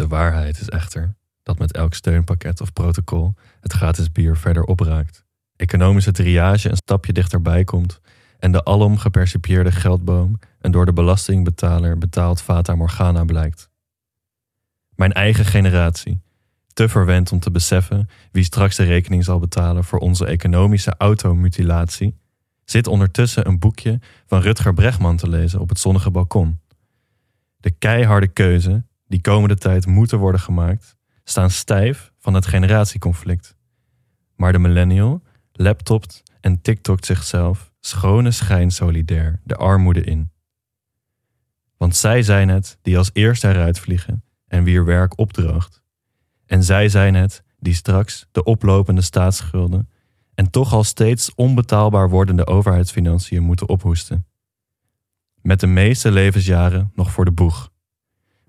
De waarheid is echter dat met elk steunpakket of protocol het gratis bier verder opraakt. Economische triage een stapje dichterbij komt en de alom gepercipieerde geldboom een door de belastingbetaler betaald Fata Morgana blijkt. Mijn eigen generatie, te verwend om te beseffen wie straks de rekening zal betalen voor onze economische automutilatie, zit ondertussen een boekje van Rutger Bregman te lezen op het zonnige balkon. De keiharde keuze die komende tijd moeten worden gemaakt, staan stijf van het generatieconflict. Maar de millennial laptopt en tiktokt zichzelf schone schijn solidair de armoede in. Want zij zijn het die als eerste eruit vliegen en wier werk opdroogt. En zij zijn het die straks de oplopende staatsschulden en toch al steeds onbetaalbaar wordende overheidsfinanciën moeten ophoesten. Met de meeste levensjaren nog voor de boeg.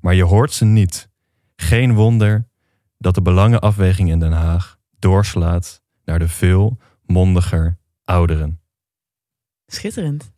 Maar je hoort ze niet. Geen wonder dat de belangenafweging in Den Haag doorslaat naar de veel mondiger ouderen. Schitterend.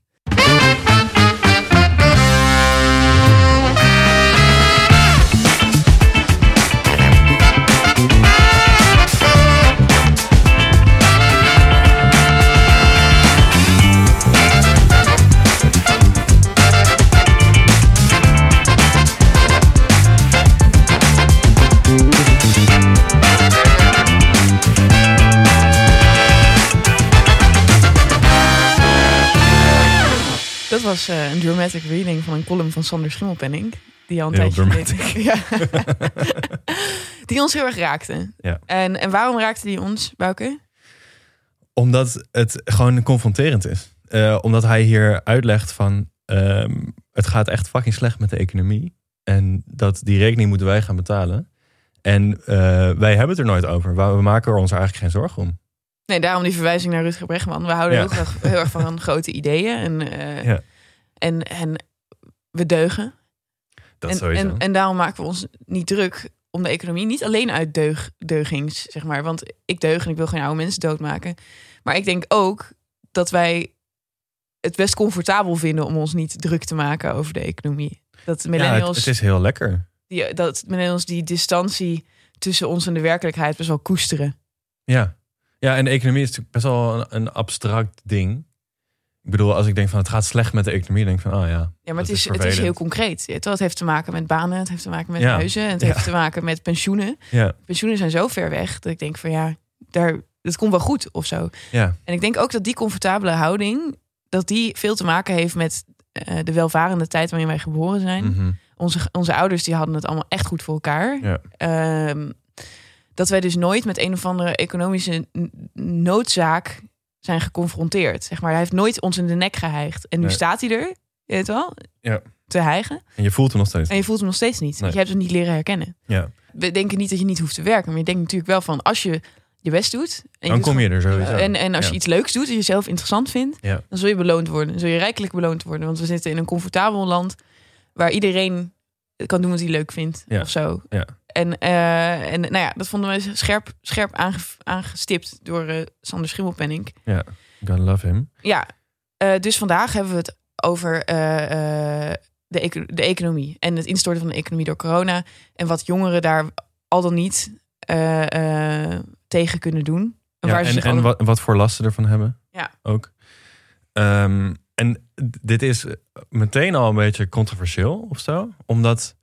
Was eh, een dramatic reading van een column van Sander Schimmelpenning. Die al een Heel tijdje Ja. die ons heel erg raakte. Ja. En, en waarom raakte die ons, Bouke? Omdat het gewoon confronterend is. Eh, omdat hij hier uitlegt van ehm, het gaat echt fucking slecht met de economie. En dat die rekening moeten wij gaan betalen. En eh, wij hebben het er nooit over. We maken er ons eigenlijk geen zorgen om. Nee, daarom die verwijzing naar Rutger Bregman. We houden Ja. heel, graag, heel erg van grote ideeën. En, Ja. En, en we deugen. Dat en, sowieso. en, en daarom maken we ons niet druk om de economie. Niet alleen uit deug, deugings, zeg maar. Want ik deug en ik wil geen oude mensen doodmaken. Maar ik denk ook dat wij het best comfortabel vinden om ons niet druk te maken over de economie. Dat ja, millennials, het, het is heel lekker. die, dat millennials die distantie tussen ons en de werkelijkheid best wel koesteren. Ja. ja, en de economie is natuurlijk best wel een, een abstract ding. Ik bedoel, als ik denk van het gaat slecht met de economie, denk ik van, oh ja. Ja, maar dat het is, het is heel concreet. Het heeft te maken met banen, het heeft te maken met Ja. huizen, en het Ja. heeft te maken met pensioenen. Ja, Pensioenen zijn zo ver weg dat ik denk van ja, daar, het komt wel goed of zo. ja, En ik denk ook dat die comfortabele houding, dat die veel te maken heeft met eh, de welvarende tijd waarin wij geboren zijn. mhm, Onze, onze ouders die hadden het allemaal echt goed voor elkaar. ja. Ehm, dat wij dus nooit met een of andere economische noodzaak zijn geconfronteerd. Zeg maar, hij heeft nooit ons in de nek geheigd. En nu Nee. staat hij er, je weet wel, Ja. te hijgen. En je voelt hem nog steeds. En je voelt hem nog steeds niet. Nee. Want je hebt hem niet leren herkennen. Ja, We denken niet dat je niet hoeft te werken. Maar je denkt natuurlijk wel van als je je best doet. En dan kom je er sowieso. En, en als je iets leuks doet en jezelf interessant vindt, Ja. dan zul je beloond worden. Dan zul je rijkelijk beloond worden. Want we zitten in een comfortabel land waar iedereen kan doen wat hij leuk vindt. Ja. Of zo. Ja. En, eh, en nou ja, dat vonden we scherp, scherp aange, aangestipt door eh, Sander Schimmelpenning. Ja, gotta love him. Ja, eh, dus vandaag hebben we het over de, eco- de economie en het instorten van de economie door corona. En wat jongeren daar al dan niet tegen kunnen doen. En Ja, waar ze en al wat voor lasten ervan hebben. Ja. Ook. Ehm, en dit is meteen al een beetje controversieel of zo. Omdat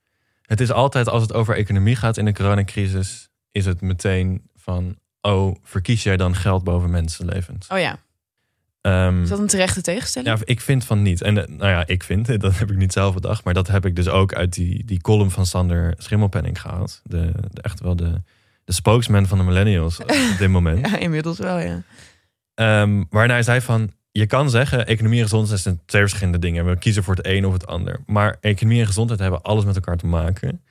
het is altijd als het over economie gaat in de coronacrisis... is het meteen van... oh, verkies jij dan geld boven mensenlevens? Oh ja, Ehm, is dat een terechte tegenstelling? ja, ik vind van niet. En eh, nou ja, ik vind, dat heb ik niet zelf bedacht... maar dat heb ik dus ook uit die, die column van Sander Schimmelpenning gehaald. De, de, echt wel de, de spokesman van de millennials op dit moment. Ja, inmiddels wel, ja. Ehm, waarna hij zei van, je kan zeggen, economie en gezondheid zijn twee verschillende dingen. We kiezen voor het een of het ander. Maar economie en gezondheid hebben alles met elkaar te maken.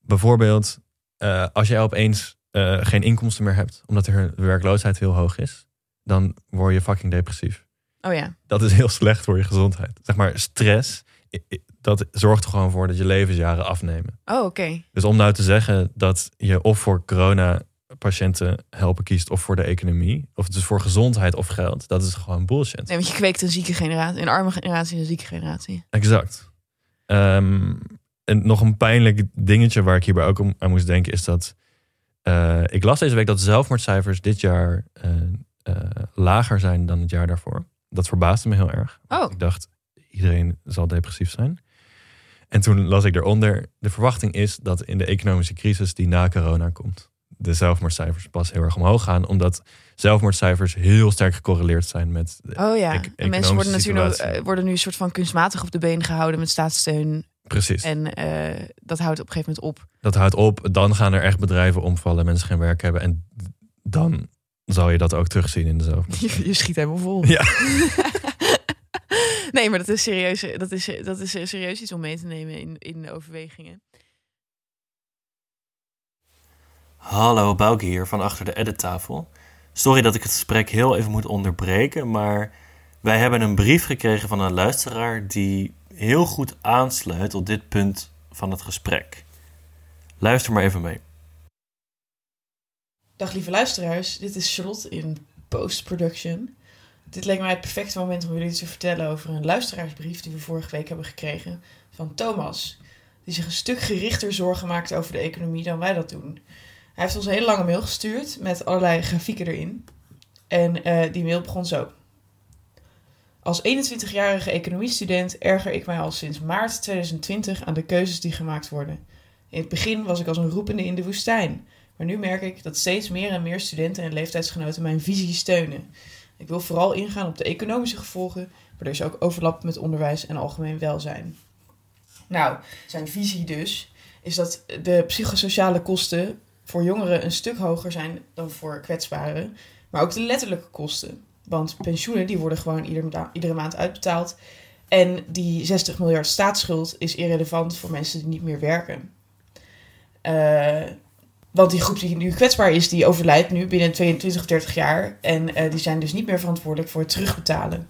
Bijvoorbeeld, eh, als jij opeens eh, geen inkomsten meer hebt, omdat er de werkloosheid heel hoog is, dan word je fucking depressief. Oh ja, Dat is heel slecht voor je gezondheid. Zeg maar, stress, dat zorgt er gewoon voor dat je levensjaren afnemen. oh oké. Dus om nou te zeggen dat je of voor corona patiënten helpen kiest of voor de economie, of dus voor gezondheid of geld, dat is gewoon bullshit. Nee, want je kweekt een zieke generatie, een arme generatie en een zieke generatie. Exact. Ehm, en nog een pijnlijk dingetje waar ik hierbij ook aan moest denken is dat eh, ik las deze week dat zelfmoordcijfers dit jaar eh, eh, lager zijn dan het jaar daarvoor. Dat verbaasde me heel erg. Oh, Ik dacht, iedereen zal depressief zijn. En toen las ik eronder, de verwachting is dat in de economische crisis die na corona komt, de zelfmoordcijfers pas heel erg omhoog gaan, omdat zelfmoordcijfers heel sterk gecorreleerd zijn met... oh ja. ec- en mensen worden natuurlijk eh, worden nu een soort van kunstmatig op de been gehouden met staatssteun. Precies. En eh, dat houdt op een gegeven moment op. Dat houdt op, dan gaan er echt bedrijven omvallen, mensen geen werk hebben en dan zal je dat ook terugzien in de zelfmoord. Je, je schiet helemaal vol. Ja. nee, maar dat is serieus. Dat is, dat is serieus iets om mee te nemen in, in de overwegingen. Hallo, Bouke hier van achter de edittafel. Sorry dat ik het gesprek heel even moet onderbreken, maar wij hebben een brief gekregen van een luisteraar die heel goed aansluit op dit punt van het gesprek. Luister maar even mee. Dag lieve luisteraars, dit is Charlotte in post-production. Dit leek mij het perfecte moment om jullie te vertellen over een luisteraarsbrief die we vorige week hebben gekregen van Thomas. Die zich een stuk gerichter zorgen maakt over de economie dan wij dat doen. Hij heeft ons een hele lange mail gestuurd met allerlei grafieken erin. En eh, die mail begon zo. Als 21-jarige economiestudent erger ik mij al sinds maart 2020 aan de keuzes die gemaakt worden. In het begin was ik als een roepende in de woestijn. Maar nu merk ik dat steeds meer en meer studenten en leeftijdsgenoten mijn visie steunen. Ik wil vooral ingaan op de economische gevolgen, waardoor ze ook overlappen met onderwijs en algemeen welzijn. Nou, zijn visie dus is dat de psychosociale kosten voor jongeren een stuk hoger zijn dan voor kwetsbaren, maar ook de letterlijke kosten. Want pensioenen die worden gewoon iedere maand uitbetaald. En die 60 miljard staatsschuld is irrelevant voor mensen die niet meer werken. Eh, want die groep die nu kwetsbaar is, die overlijdt nu binnen 22 of 30 jaar. En eh, die zijn dus niet meer verantwoordelijk voor het terugbetalen.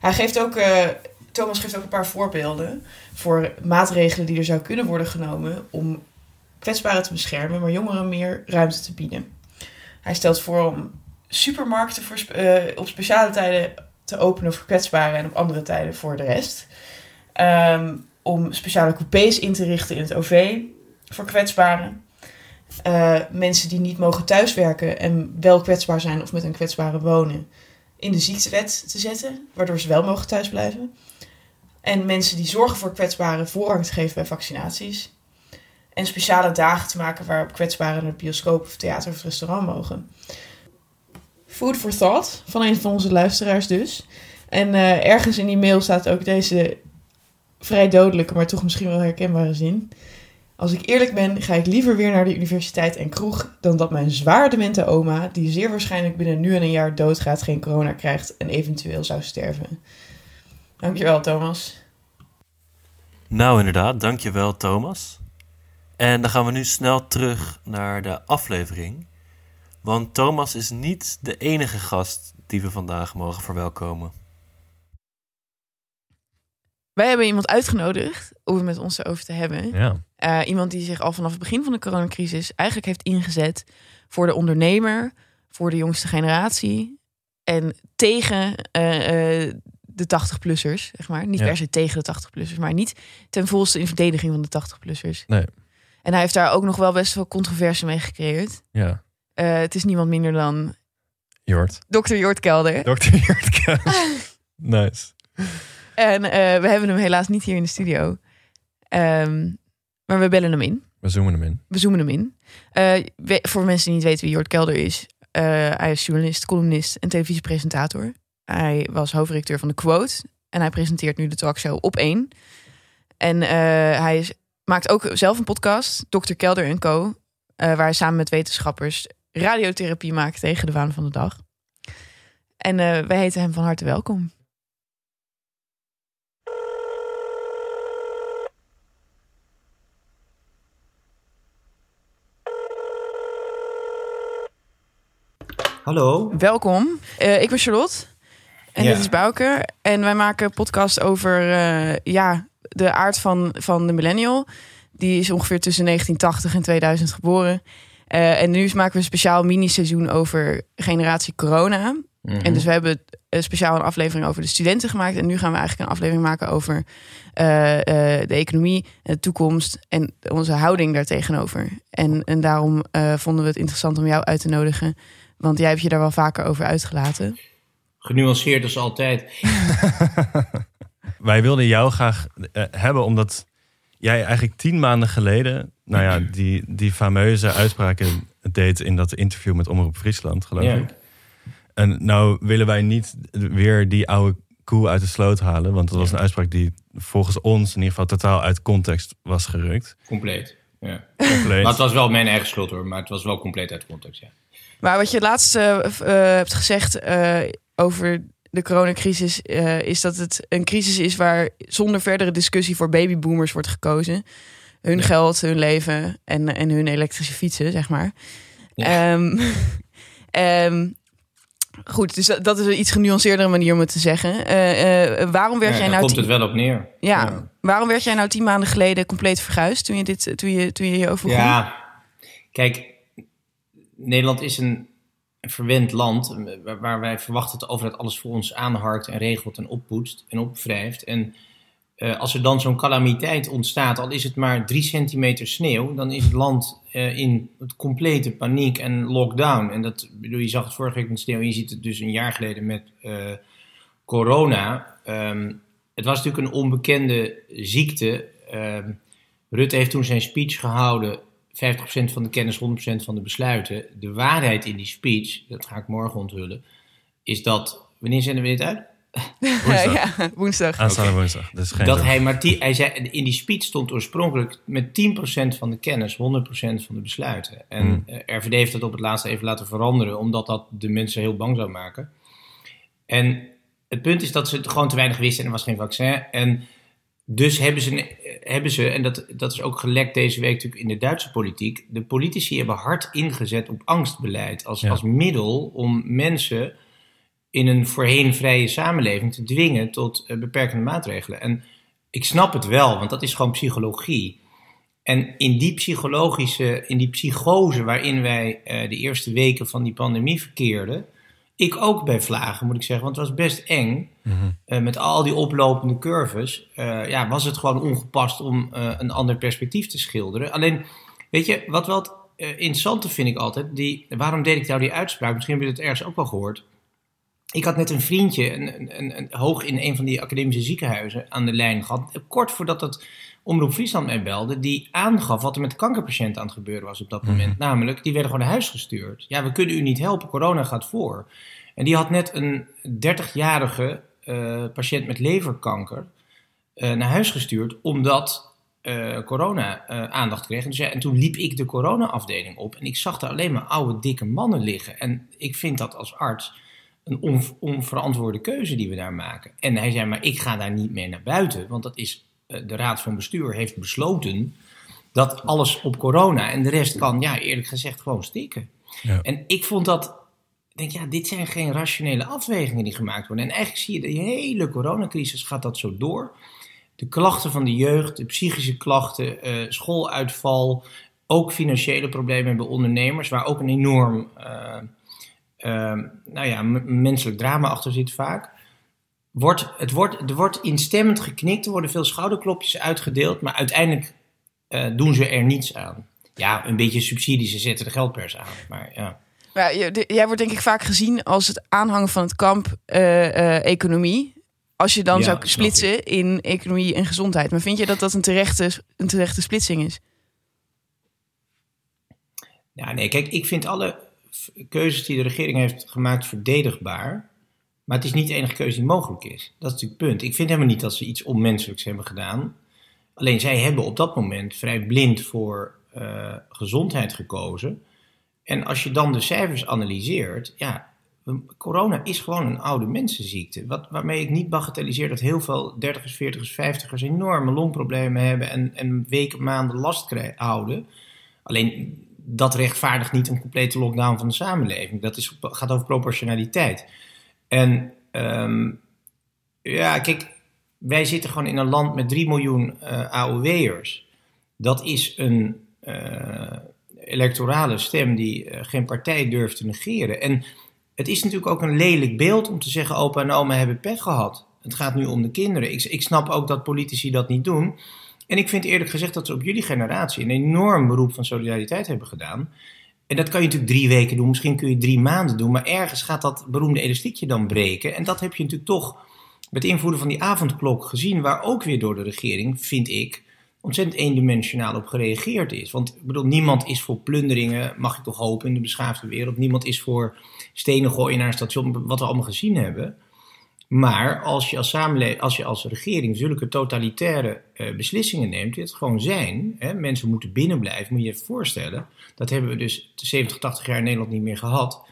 Hij geeft ook, eh, Thomas geeft ook een paar voorbeelden voor maatregelen die er zou kunnen worden genomen om kwetsbaren te beschermen, maar jongeren meer ruimte te bieden. Hij stelt voor om supermarkten voor, eh, op speciale tijden te openen voor kwetsbaren en op andere tijden voor de rest. Ehm, om speciale coupés in te richten in het OV voor kwetsbaren. Eh, mensen die niet mogen thuiswerken en wel kwetsbaar zijn of met een kwetsbare wonen in de ziektewet te zetten, waardoor ze wel mogen thuisblijven. En mensen die zorgen voor kwetsbaren voorrang te geven bij vaccinaties. En speciale dagen te maken waarop kwetsbaren naar bioscoop of theater of restaurant mogen. Food for thought van een van onze luisteraars dus. En eh, ergens in die mail staat ook deze vrij dodelijke, maar toch misschien wel herkenbare zin. Als ik eerlijk ben, ga ik liever weer naar de universiteit en kroeg dan dat mijn zwaar demente oma, die zeer waarschijnlijk binnen nu en een jaar doodgaat, geen corona krijgt en eventueel zou sterven. Dankjewel, Thomas. Nou, inderdaad, dankjewel Thomas. En dan gaan we nu snel terug naar de aflevering. Want Thomas is niet de enige gast die we vandaag mogen verwelkomen. Wij hebben iemand uitgenodigd om het met ons erover te hebben. Ja. Eh, iemand die zich al vanaf het begin van de coronacrisis eigenlijk heeft ingezet voor de ondernemer, voor de jongste generatie en tegen eh, eh, de 80-plussers, zeg maar. Niet Ja. per se tegen de 80-plussers, maar niet ten volste in verdediging van de 80-plussers. Nee. En hij heeft daar ook nog wel best wel controverse mee gecreëerd. Ja. Eh, het is niemand minder dan Jort. Dr. Jort Kelder. Dr. Jort Kelder. nice. En eh, we hebben hem helaas niet hier in de studio. Ehm, maar we bellen hem in. We zoomen hem in. We zoomen hem in. Eh, we- voor mensen die niet weten wie Jort Kelder is. hij is journalist, columnist en televisiepresentator. Hij was hoofdredacteur van de Quote. En hij presenteert nu de talkshow Op 1. En hij is, maakt ook zelf een podcast, Dr. Kelder Co. eh, waar hij samen met wetenschappers radiotherapie maakt tegen de waan van de dag. En eh, wij heten hem van harte welkom. Hallo. Welkom. Eh, ik ben Charlotte. En Ja. dit is Bouke. En wij maken een podcast over ja, de aard van, van de millennial. Die is ongeveer tussen 1980 en 2000 geboren. Eh, en nu maken we een speciaal mini-seizoen over generatie corona. Mhm. En dus we hebben een speciaal een aflevering over de studenten gemaakt. En nu gaan we eigenlijk een aflevering maken over eh, eh, de economie, de toekomst en onze houding daartegenover. En, en daarom eh, vonden we het interessant om jou uit te nodigen. Want jij hebt je daar wel vaker over uitgelaten. Genuanceerd als altijd. Wij wilden jou graag eh, hebben omdat jij eigenlijk tien maanden geleden, nou ja, die, die fameuze uitspraken deed in dat interview met Omroep Friesland, geloof Ja. ik. En nou willen wij niet weer die oude koe uit de sloot halen, want dat was een uitspraak die volgens ons in ieder geval totaal uit context was gerukt. Compleet. Ja. Compleet. Maar het was wel mijn eigen schuld hoor, maar het was wel compleet uit context. Ja. Maar wat je laatst eh, eh, hebt gezegd eh, over de coronacrisis, eh, is dat het een crisis is waar zonder verdere discussie voor babyboomers wordt gekozen. Hun Ja. geld, hun leven en, en hun elektrische fietsen, zeg maar. Ja. Ehm, ehm, goed, dus dat, dat is een iets genuanceerdere manier om het te zeggen. Eh, waarom werd Ja, jij nou komt het wel op neer. ja, waarom werd jij nou tien maanden geleden compleet verguisd toen je dit, toen je, toen je hierover? Ja, kijk, Nederland is een verwend land eh, waar, wij verwachten dat overheid alles voor ons aanharkt en regelt en oppoetst en opwrijft. En eh, als er dan zo'n calamiteit ontstaat, al is het maar drie centimeter sneeuw, dan is het land eh, in het complete paniek en lockdown. En dat, bedoel, je zag het vorige week met sneeuw, je ziet het dus een jaar geleden met corona. Ehm, het was natuurlijk een onbekende ziekte. Ehm, Rutte heeft toen zijn speech gehouden. 50% van de kennis, 100% van de besluiten. De waarheid in die speech, dat ga ik morgen onthullen, is dat. Wanneer zenden we dit uit? Woensdag. ja, woensdag. Aanstaande woensdag. Dus geen dat zorg. hij maar die, hij zei, in die speech stond oorspronkelijk met 10% van de kennis, 100% van de besluiten. En Hmm. eh, RVD heeft dat op het laatste even laten veranderen, omdat dat de mensen heel bang zou maken. En het punt is dat ze het gewoon te weinig wisten en er was geen vaccin. En dus hebben ze, hebben ze en dat, dat is ook gelekt deze week natuurlijk in de Duitse politiek, de politici hebben hard ingezet op angstbeleid als, Ja. als middel om mensen in een voorheen vrije samenleving te dwingen tot eh, beperkende maatregelen. En ik snap het wel, want dat is gewoon psychologie. En in die psychologische, in die psychose waarin wij eh, de eerste weken van die pandemie verkeerden, ik ook bij vlagen moet ik zeggen, want het was best eng. Mhm. Eh, met al die oplopende curves, eh, ja, was het gewoon ongepast om eh, een ander perspectief te schilderen. Alleen, weet je, wat wel het interessante vind ik altijd, die, waarom deed ik nou die uitspraak? Misschien heb je het ergens ook wel gehoord. Ik had net een vriendje, een, een, een, hoog in een van die academische ziekenhuizen, aan de lijn gehad. Kort voordat het Omroep Friesland mij belde, die aangaf wat er met de kankerpatiënten aan het gebeuren was op dat moment. Namelijk, die werden gewoon naar huis gestuurd. Ja, we kunnen u niet helpen, corona gaat voor. En die had net een 30-jarige eh, patiënt met leverkanker eh, naar huis gestuurd, omdat eh, corona aandacht kreeg. En, dus ja, en toen liep ik de corona-afdeling op en ik zag daar alleen maar oude, dikke mannen liggen. En ik vind dat als arts een on, onverantwoorde keuze die we daar maken. En hij zei, maar ik ga daar niet mee naar buiten, want dat is, de raad van bestuur heeft besloten dat alles op corona en de rest kan, ja, eerlijk gezegd, gewoon stikken. Ja. En ik vond dat, denk, ja, dit zijn geen rationele afwegingen die gemaakt worden. En eigenlijk zie je, de hele coronacrisis gaat dat zo door. De klachten van de jeugd, de psychische klachten, eh, schooluitval, ook financiële problemen bij ondernemers, waar ook een enorm eh, eh, nou ja, menselijk drama achter zit vaak. Wordt, het wordt, er wordt instemmend geknikt, er worden veel schouderklopjes uitgedeeld, maar uiteindelijk eh, doen ze er niets aan. Ja, een beetje subsidies, ze zetten de geldpers aan. Maar ja. Jij wordt denk ik vaak gezien als het aanhangen van het kamp eh, eh, economie. Als je dan Ja, zou splitsen in economie en gezondheid. Maar vind je dat dat een terechte, een terechte splitsing is? Ja, nee, kijk, ik vind alle keuzes die de regering heeft gemaakt verdedigbaar. Maar het is niet de enige keuze die mogelijk is. Dat is natuurlijk het punt. Ik vind helemaal niet dat ze iets onmenselijks hebben gedaan. Alleen zij hebben op dat moment vrij blind voor eh, gezondheid gekozen. En als je dan de cijfers analyseert, ja, corona is gewoon een oude mensenziekte. Wat, waarmee ik niet bagatelliseer dat heel veel 30ers, 40ers, 50ers enorme longproblemen hebben en, en weken, maanden last krijgen, houden. Alleen dat rechtvaardigt niet een complete lockdown van de samenleving. Dat is, gaat over proportionaliteit. En ehm, ja, kijk, wij zitten gewoon in een land met 3 miljoen eh AOW'ers. Dat is een eh, electorale stem die eh, geen partij durft te negeren. En het is natuurlijk ook een lelijk beeld om te zeggen: opa en oma hebben pech gehad. Het gaat nu om de kinderen. Ik, ik snap ook dat politici dat niet doen. En ik vind eerlijk gezegd dat ze op jullie generatie een enorm beroep van solidariteit hebben gedaan. En dat kan je natuurlijk drie weken doen, misschien kun je drie maanden doen, maar ergens gaat dat beroemde elastiekje dan breken. En dat heb je natuurlijk toch met invoeren van die avondklok gezien, waar ook weer door de regering, vind ik, ontzettend eendimensionaal op gereageerd is. Want ik bedoel, niemand is voor plunderingen, mag ik toch hopen, in de beschaafde wereld. Niemand is voor stenen gooien naar een station, wat we allemaal gezien hebben. Maar als je als samenleving, als je als regering zulke totalitaire uh, beslissingen neemt, die het gewoon zijn, hè, mensen moeten binnenblijven, moet je je voorstellen, dat hebben we dus 70, 80 jaar in Nederland niet meer gehad.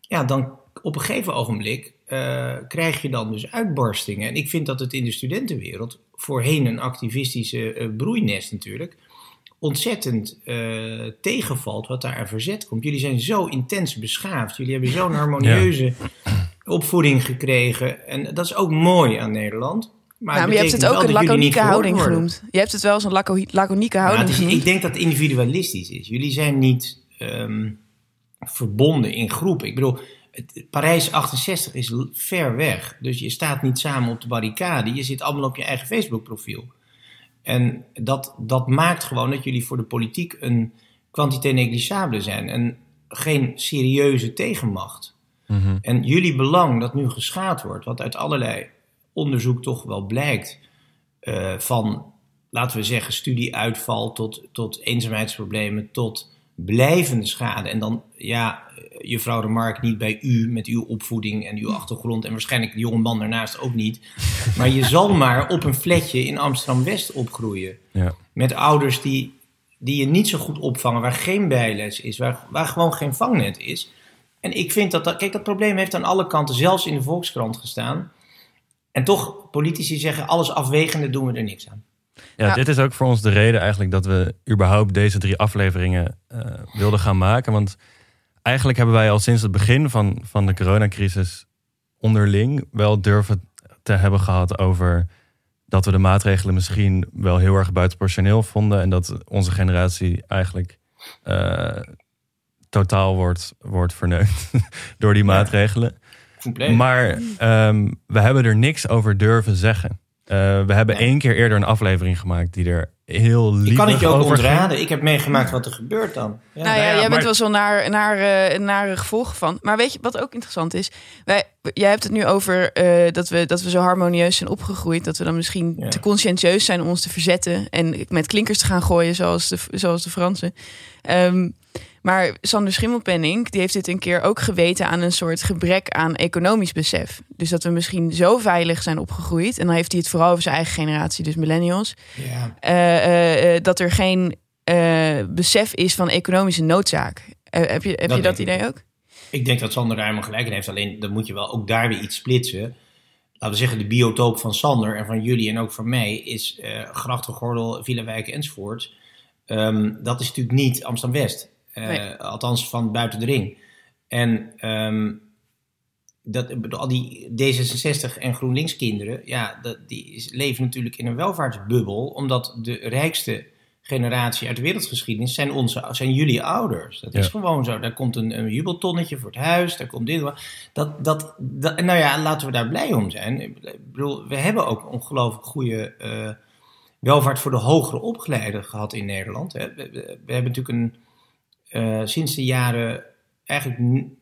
Ja, dan op een gegeven ogenblik uh, krijg je dan dus uitbarstingen. En ik vind dat het in de studentenwereld, voorheen een activistische uh, broeinest natuurlijk, ontzettend uh, tegenvalt wat daar aan verzet komt. Jullie zijn zo intens beschaafd. Jullie hebben zo'n harmonieuze opvoeding gekregen. En dat is ook mooi aan Nederland. Maar, nou, maar je hebt het ook een laconieke houding genoemd. Je hebt het wel als een laco laconieke nou, houding nou, is, Ik denk dat het individualistisch is. Jullie zijn niet um, verbonden in groepen. Ik bedoel, het, Parijs 68 is ver weg. Dus je staat niet samen op de barricade. Je zit allemaal op je eigen Facebook-profiel. En dat, dat maakt gewoon dat jullie voor de politiek een quantité negligible zijn. En geen serieuze tegenmacht. Mhm. En jullie belang dat nu geschaad wordt, wat uit allerlei onderzoek toch wel blijkt, uh, van laten we zeggen studieuitval tot, tot eenzaamheidsproblemen, tot blijvende schade. En dan, ja, juffrouw de Mark niet bij u met uw opvoeding en uw achtergrond en waarschijnlijk de jonge man daarnaast ook niet. Maar je zal maar op een flatje in Amsterdam-West opgroeien. Ja. Met ouders die, die je niet zo goed opvangen, waar geen bijles is, waar, waar gewoon geen vangnet is. En ik vind dat, dat, kijk, dat probleem heeft aan alle kanten, zelfs in de Volkskrant gestaan. En toch, politici zeggen, alles afwegende doen we er niks aan. Ja, dit is ook voor ons de reden eigenlijk dat we überhaupt deze drie afleveringen uh, wilden gaan maken. Want eigenlijk hebben wij al sinds het begin van, van de coronacrisis onderling wel durven te hebben gehad over dat we de maatregelen misschien wel heel erg buitenproportioneel vonden. En dat onze generatie eigenlijk uh, totaal wordt, wordt verneund door die maatregelen. Maar um, we hebben er niks over durven zeggen. Uh, we hebben één keer eerder een aflevering gemaakt die er heel lief Ik kan het je ook ontraden. Ik heb meegemaakt wat er gebeurt dan. Ja. Nou ja, jij bent wel zo naar, naar, uh, naar gevolgen van. Maar weet je wat ook interessant is? Wij, jij hebt het nu over uh, dat, we, dat we zo harmonieus zijn opgegroeid. Dat we dan misschien te conscientieus zijn om ons te verzetten. En met klinkers te gaan gooien zoals de, zoals de Fransen. Um, maar Sander Schimmelpenning, die heeft dit een keer ook geweten aan een soort gebrek aan economisch besef. Dus dat we misschien zo veilig zijn opgegroeid. En dan heeft hij het vooral over zijn eigen generatie, dus millennials. Ja. Uh, uh, dat er geen uh, besef is van economische noodzaak. heb je, heb dat je dat idee ook? Ik denk dat Sander daar helemaal gelijk in heeft. Alleen dan moet je wel ook daar weer iets splitsen. Laten we zeggen, de biotoop van Sander en van jullie en ook van mij is Grachtengordel, Villawijk enzovoort. Um, dat is natuurlijk niet Amsterdam-West. Uh, Althans van buiten de ring. En um, dat, al die D66 en GroenLinks kinderen, ja, dat, die leven natuurlijk in een welvaartsbubbel, omdat de rijkste generatie uit de wereldgeschiedenis zijn, onze, zijn jullie ouders. Dat is gewoon zo. Daar komt een, een, jubeltonnetje voor het huis, daar komt dit. Dat, dat, dat, nou ja, laten we daar blij om zijn. Ik bedoel, we hebben ook ongelooflijk goede uh, welvaart voor de hogere opgeleiden gehad in Nederland. Hè. We, we, we, hebben natuurlijk een uh, sinds de jaren, eigenlijk,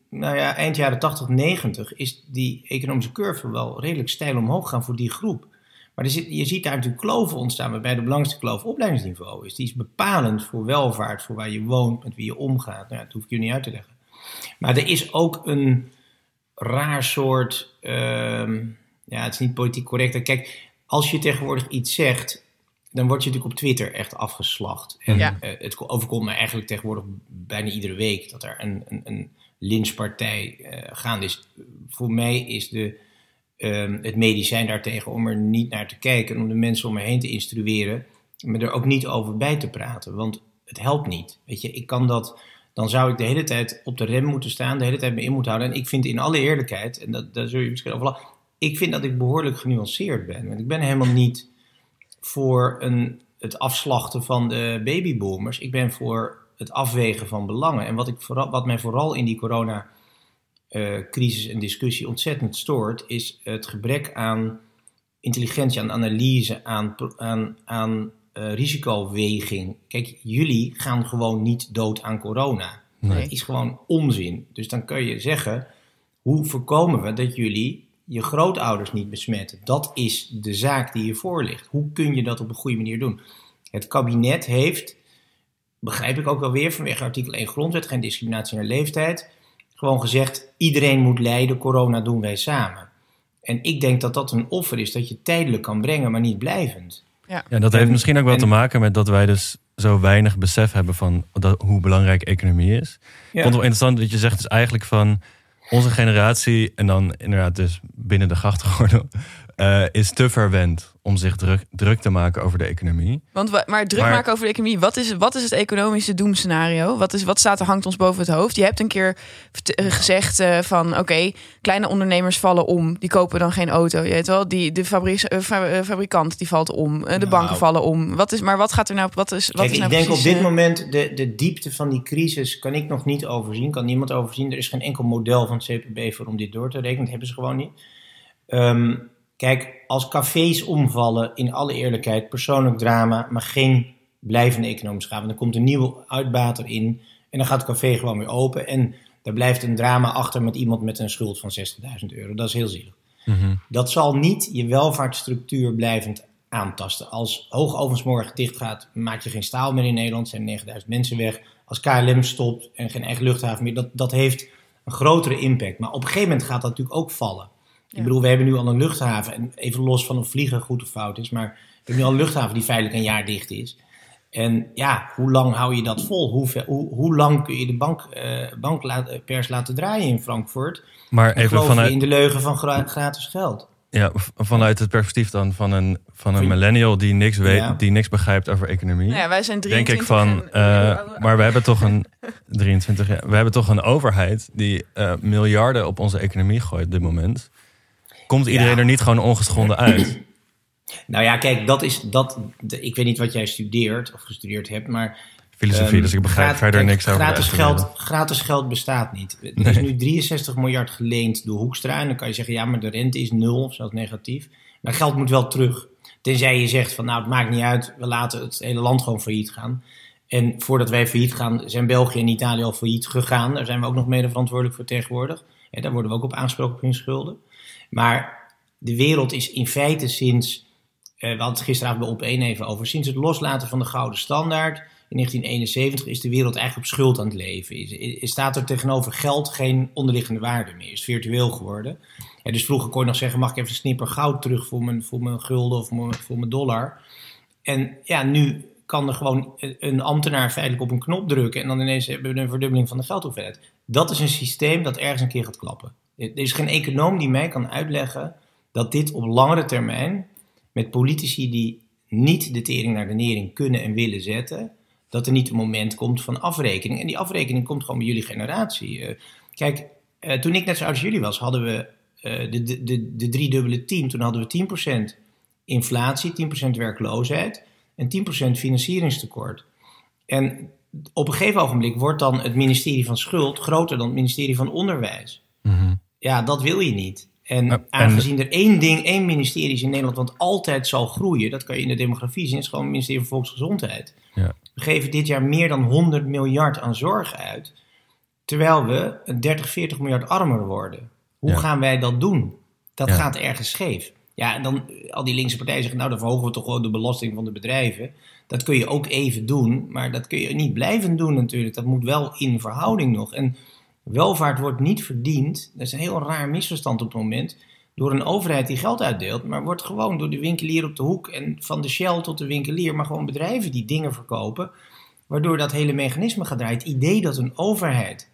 nou ja, eind jaren 80, 90, is die economische curve wel redelijk steil omhoog gaan voor die groep. Maar zit, je ziet daar natuurlijk kloven ontstaan, waarbij de belangrijkste kloof opleidingsniveau is. Die is bepalend voor welvaart, voor waar je woont, met wie je omgaat. Nou, dat hoef ik je niet uit te leggen. Maar er is ook een raar soort, uh, ja, het is niet politiek correct. Kijk, als je tegenwoordig iets zegt dan word je natuurlijk op Twitter echt afgeslacht. En ja. uh, het overkomt me eigenlijk tegenwoordig bijna iedere week dat er een, een, een lynchpartij uh, gaande is. Voor mij is de, uh, het medicijn daartegen om er niet naar te kijken en om de mensen om me heen te instrueren, maar er ook niet over bij te praten. Want het helpt niet. Weet je, ik kan dat. Dan zou ik de hele tijd op de rem moeten staan, de hele tijd me in moeten houden. En ik vind in alle eerlijkheid, en dat, daar zul je misschien over ik vind dat ik behoorlijk genuanceerd ben. Want ik ben helemaal niet voor een, het afslachten van de babyboomers. Ik ben voor het afwegen van belangen. En wat, ik vooral, wat mij vooral in die corona eh, crisis en discussie ontzettend stoort, is het gebrek aan intelligentie, aan analyse, aan, aan, aan uh, risicoweging. Kijk, jullie gaan gewoon niet dood aan corona. Nee. Dat is gewoon onzin. Dus dan kun je zeggen, hoe voorkomen we dat jullie je grootouders niet besmetten? Dat is de zaak die je voor ligt. Hoe kun je dat op een goede manier doen? Het kabinet heeft, begrijp ik ook wel weer vanwege artikel 1 grondwet, geen discriminatie naar leeftijd, gewoon gezegd, iedereen moet lijden, corona doen wij samen. En ik denk dat dat een offer is dat je tijdelijk kan brengen, maar niet blijvend. Ja, ja dat heeft misschien ook wel te maken met dat wij dus zo weinig besef hebben van dat, hoe belangrijk economie is. Ja. Ik vond het wel interessant dat je zegt dus eigenlijk van onze generatie en dan inderdaad dus binnen de grachtgordel uh, is te verwend om zich druk, druk te maken over de economie. Want, maar druk Maar- maken over de economie, wat is, wat is het economische doemscenario? Wat, is, wat staat er, hangt ons boven het hoofd? Je hebt een keer eh, gezegd eh, van oké, kleine ondernemers vallen om. Die kopen dan geen auto. Je weet wel, die, de fabri eh, fa- eh, fabrikant die valt om. Eh, de Nou. banken vallen om. Wat is, maar wat gaat er nou, wat is, wat Kijk, is nou ik denk precies, op dit eh, moment, de, de diepte van die crisis kan ik nog niet overzien. Kan niemand overzien. Er is geen enkel model van het CPB voor om dit door te rekenen. Dat hebben ze gewoon niet. Ehm, kijk, als cafés omvallen, in alle eerlijkheid, persoonlijk drama, maar geen blijvende economische schade. Dan komt een nieuwe uitbater in en dan gaat het café gewoon weer open. En daar blijft een drama achter met iemand met een schuld van 60.000 euro. Dat is heel zielig. Mhm. Dat zal niet je welvaartsstructuur blijvend aantasten. Als Hoogovens morgen dicht gaat, maak je geen staal meer in Nederland. zijn 9000 mensen weg. Als KLM stopt en geen eigen luchthaven meer, dat, dat heeft een grotere impact. Maar op een gegeven moment gaat dat natuurlijk ook vallen. Ja. Ik bedoel, we hebben nu al een luchthaven. En even los van of vliegen goed of fout is. Maar we hebben nu al een luchthaven die feitelijk een jaar dicht is. En ja, hoe lang hou je dat vol? Hoe, ver- hoe, hoe lang kun je de bank, eh, bankpers laten draaien in Frankfurt? Maar En even vanuit, in de leugen van gra- gratis geld? ja, vanuit het perspectief dan van een, van een millennial die niks weet, Ja. die niks begrijpt over economie. nou ja, wij zijn denk 23 ik van, en- eh, maar we hebben toch een 23 jaar, we hebben toch een overheid die eh, miljarden op onze economie gooit op dit moment. Komt iedereen Ja. er niet gewoon ongeschonden uit? Nou ja, kijk, dat is dat. ik weet niet wat jij studeert of gestudeerd hebt, maar. Filosofie, ehm, dus ik begrijp verder niks over gratis geld, gratis geld bestaat niet. Er is nu 63 miljard geleend door Hoekstra. En dan kan je zeggen, ja, maar de rente is nul of zelfs negatief. Maar geld moet wel terug. Tenzij je zegt van, nou, het maakt niet uit, we laten het hele land gewoon failliet gaan. En voordat wij failliet gaan, zijn België en Italië al failliet gegaan. Daar zijn we ook nog mede verantwoordelijk voor tegenwoordig. Ja, daar worden we ook op aangesproken op hun schulden. Maar de wereld is in feite sinds eh, we hadden het gisteravond bij op 1 even over. Sinds het loslaten van de gouden standaard in 1971 is de wereld eigenlijk op schuld aan het leven. Is, is, staat er tegenover geld geen onderliggende waarde meer. Is virtueel geworden. Ja, dus vroeger kon je nog zeggen: mag ik even een snipper goud terug voor mijn, voor mijn gulden of mijn, voor mijn dollar? En ja, nu kan er gewoon een ambtenaar feitelijk op een knop drukken en dan ineens hebben we een verdubbeling van de geldhoeveelheid. Dat is een systeem dat ergens een keer gaat klappen. Er is geen econoom die mij kan uitleggen dat dit op langere termijn met politici die niet de tering naar de nering kunnen en willen zetten, dat er niet een moment komt van afrekening. En die afrekening komt gewoon bij jullie generatie. Eh, kijk, eh, toen ik net zo oud als jullie was, hadden we eh, de, de, de, de driedubbele tien. Toen hadden we 10% inflatie, 10% werkloosheid en 10% financieringstekort. En op een gegeven ogenblik wordt dan het ministerie van Schuld groter dan het ministerie van Onderwijs. Mhm. Ja, dat wil je niet. En En- aangezien er één ding, één ministerie is in Nederland wat altijd zal groeien, dat kan je in de demografie zien, is gewoon het ministerie van Volksgezondheid. Ja. We geven dit jaar meer dan 100 miljard aan zorg uit, terwijl we 30, 40 miljard armer worden. Hoe Ja. gaan wij dat doen? Dat gaat ergens scheef. Ja, en dan al die linkse partijen zeggen, nou dan verhogen we toch gewoon de belasting van de bedrijven. Dat kun je ook even doen, maar dat kun je niet blijven doen natuurlijk. Dat moet wel in verhouding nog. En welvaart wordt niet verdiend, dat is een heel raar misverstand op het moment, door een overheid die geld uitdeelt, maar wordt gewoon door de winkelier op de hoek en van de Shell tot de winkelier, maar gewoon bedrijven die dingen verkopen, waardoor dat hele mechanisme gaat draaien. Het idee dat een overheid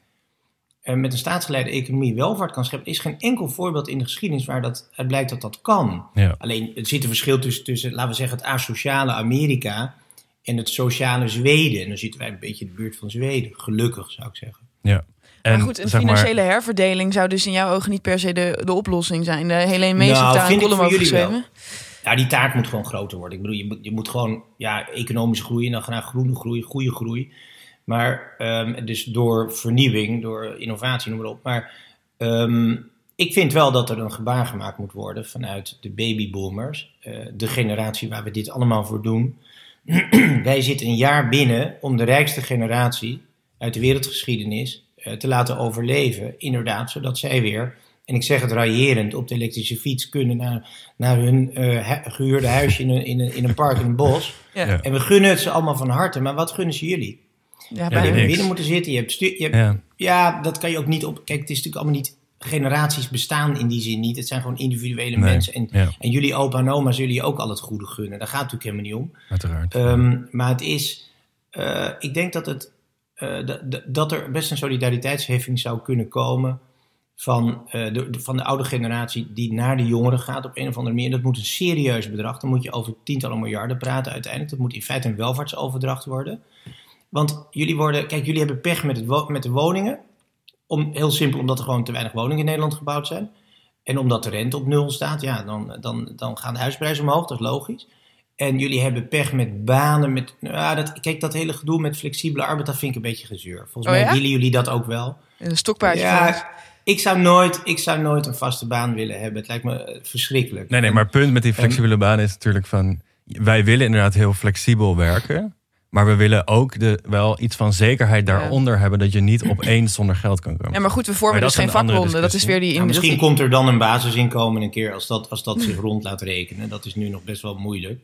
eh, met een staatsgeleide economie welvaart kan scheppen, is geen enkel voorbeeld in de geschiedenis waar dat uit blijkt dat dat kan. Ja. Alleen er zit een verschil tussen, tussen, laten we zeggen, het asociale Amerika en het sociale Zweden. En dan zitten wij een beetje in de buurt van Zweden, gelukkig zou ik zeggen. Ja. En maar goed, een maar, financiële herverdeling zou dus in jouw ogen niet per se de, de oplossing zijn. De Helene Mees Nou, daar een column over geschreven. Ja, die taart moet gewoon groter worden. Ik bedoel, je moet, je moet gewoon ja, economisch groeien en dan graag groene groei, goede groei. Maar ehm, dus door vernieuwing, door innovatie, noem maar op. Maar Ehm, ik vind wel dat er een gebaar gemaakt moet worden vanuit de babyboomers. eh, de generatie waar we dit allemaal voor doen. Wij zitten een jaar binnen om de rijkste generatie uit de wereldgeschiedenis te laten overleven. Inderdaad, zodat zij weer, en ik zeg het raillerend, op de elektrische fiets kunnen naar, naar hun eh, hu- gehuurde huisje in een, in, een, in een park in een bos. Ja, Ja. En we gunnen het ze allemaal van harte, maar wat gunnen ze jullie? ja, Ja, bijna. Je hebt niks. binnen moeten zitten, je hebt, stu- je hebt Ja. ja, dat kan je ook niet op. Kijk, het is natuurlijk allemaal niet. Generaties bestaan in die zin niet. Het zijn gewoon individuele Nee, mensen. En, ja. en jullie opa en oma zullen je ook al het goede gunnen. Daar gaat het natuurlijk helemaal niet om. Uiteraard. Ehm, maar het is. eh, ik denk dat, het, eh, dat- dat- er best een solidariteitsheffing zou kunnen komen. Van, eh, de, van de oude generatie die naar de jongeren gaat op een of andere manier. Dat moet een serieus bedrag. Dan moet je over tientallen miljarden praten uiteindelijk. Dat moet in feite een welvaartsoverdracht worden. Want jullie worden, kijk, jullie hebben pech met, het met de woningen. Om, heel simpel, omdat er gewoon te weinig woningen in Nederland gebouwd zijn. En omdat de rente op nul staat, ja, dan, dan, dan gaan de huisprijzen omhoog, dat is logisch. En jullie hebben pech met banen. Met, nou, ja, dat, kijk, dat hele gedoe met flexibele arbeid, dat vind ik een beetje gezeur. Volgens Oh mij ja? willen jullie dat ook wel. Een stokpaardje. Ja, ik zou, nooit, ik zou nooit een vaste baan willen hebben. Het lijkt me eh, verschrikkelijk. Nee, nee, maar het punt met die flexibele baan is natuurlijk van... Wij willen inderdaad heel flexibel werken. Maar we willen ook de, wel iets van zekerheid daaronder hebben... dat je niet opeens zonder geld kan komen. Ja, maar goed, we vormen Maar dus geen vakbonden. Dat is weer die... Nou, misschien die- komt er dan een basisinkomen een keer als dat, als dat zich rond laat rekenen. Dat is nu nog best wel moeilijk.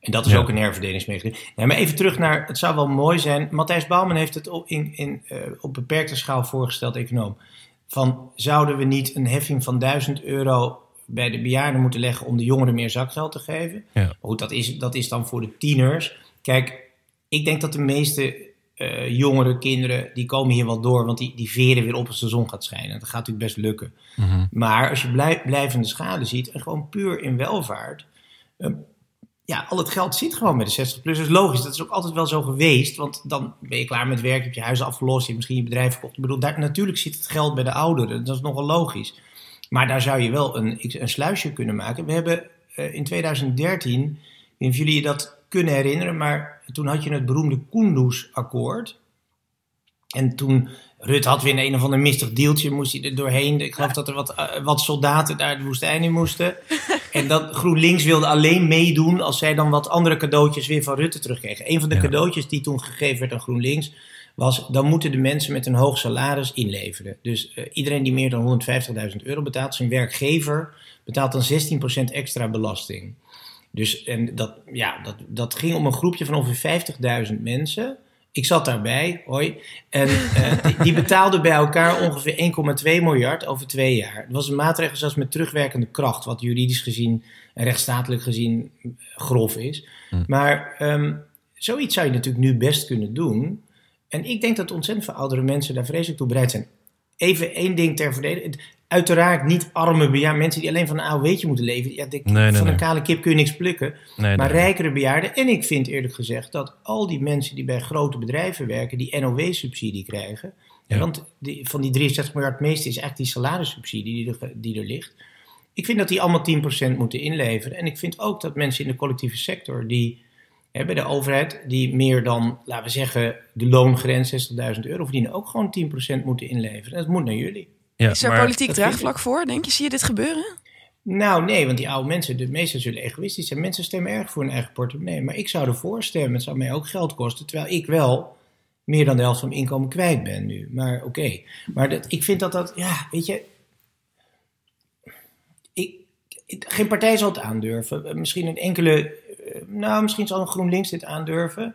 En dat is Ja. ook een herverdelingsmechanisme. Nee, maar even terug naar, het zou wel mooi zijn. Matthijs Bouwman heeft het op, in, in, eh, op beperkte schaal voorgesteld, econoom. Van, zouden we niet een heffing van 1000 euro bij de bejaarden moeten leggen om de jongeren meer zakgeld te geven? Ja. Maar goed, dat is, dat is dan voor de tieners. Kijk, ik denk dat de meeste eh jongere kinderen, die komen hier wel door, want die, die veren weer op als de zon gaat schijnen. Dat gaat natuurlijk best lukken. Mhm. Maar als je blij- blijvende schade ziet en gewoon puur in welvaart. eh, ja, al het geld zit gewoon bij de 60-plussers. Logisch, dat is ook altijd wel zo geweest. Want dan ben je klaar met werk, heb je huis afgelost, je misschien je bedrijf verkocht. Ik bedoel, natuurlijk zit het geld bij de ouderen. Dat is nogal logisch. Maar daar zou je wel een, een sluisje kunnen maken. We hebben eh, in 2013, ik jullie je dat kunnen herinneren, maar toen had je het beroemde Kunduz-akkoord. En toen Rut had weer een of ander mistig deeltje, moest hij er doorheen. Ik geloof dat er wat, eh, wat soldaten daar de woestijn in moesten. En dat GroenLinks wilde alleen meedoen als zij dan wat andere cadeautjes weer van Rutte terugkregen. Een van de Ja. cadeautjes die toen gegeven werd aan GroenLinks was, dan moeten de mensen met een hoog salaris inleveren. Dus eh, iedereen die meer dan 150.000 euro betaalt, zijn werkgever, betaalt dan 16% extra belasting. Dus en dat, ja, dat, dat ging om een groepje van ongeveer 50.000 mensen. Ik zat daarbij, hoi. En eh, die, die betaalden bij elkaar ongeveer 1,2 miljard over twee jaar. Het was een maatregel zelfs met terugwerkende kracht, wat juridisch gezien en rechtsstatelijk gezien eh, grof is. Maar ehm, zoiets zou je natuurlijk nu best kunnen doen. En ik denk dat ontzettend veel oudere mensen daar vreselijk toe bereid zijn. Even één ding ter verdediging. Uiteraard niet arme bejaarden, mensen die alleen van een AOW'tje moeten leven. Ja, Nee, van nee. een kale kip kun je niks plukken. Nee, Maar rijkere bejaarden. En ik vind eerlijk gezegd dat al die mensen die bij grote bedrijven werken, die NOW-subsidie krijgen. Ja. Want die, van die 63 miljard het meeste is eigenlijk die salarissubsidie die er, die er ligt. Ik vind dat die allemaal 10% moeten inleveren. En ik vind ook dat mensen in de collectieve sector die hè, bij de overheid, die meer dan, laten we zeggen, de loongrens 60.000 euro verdienen, ook gewoon 10% moeten inleveren. En dat moet naar jullie. Ja, Is er maar- politiek draagvlak voor? Denk je, zie je dit gebeuren? Nou, nee, want die oude mensen, de meesten zullen egoïstisch zijn. Mensen stemmen erg voor hun eigen portemonnee. Maar ik zou ervoor stemmen. Het zou mij ook geld kosten. Terwijl ik wel meer dan de helft van mijn inkomen kwijt ben nu. Maar oké. Maar dat, ik vind dat dat, ja, weet je. Ik, geen partij zal het aandurven. Misschien een enkele, eh, nou, misschien zal een GroenLinks dit aandurven.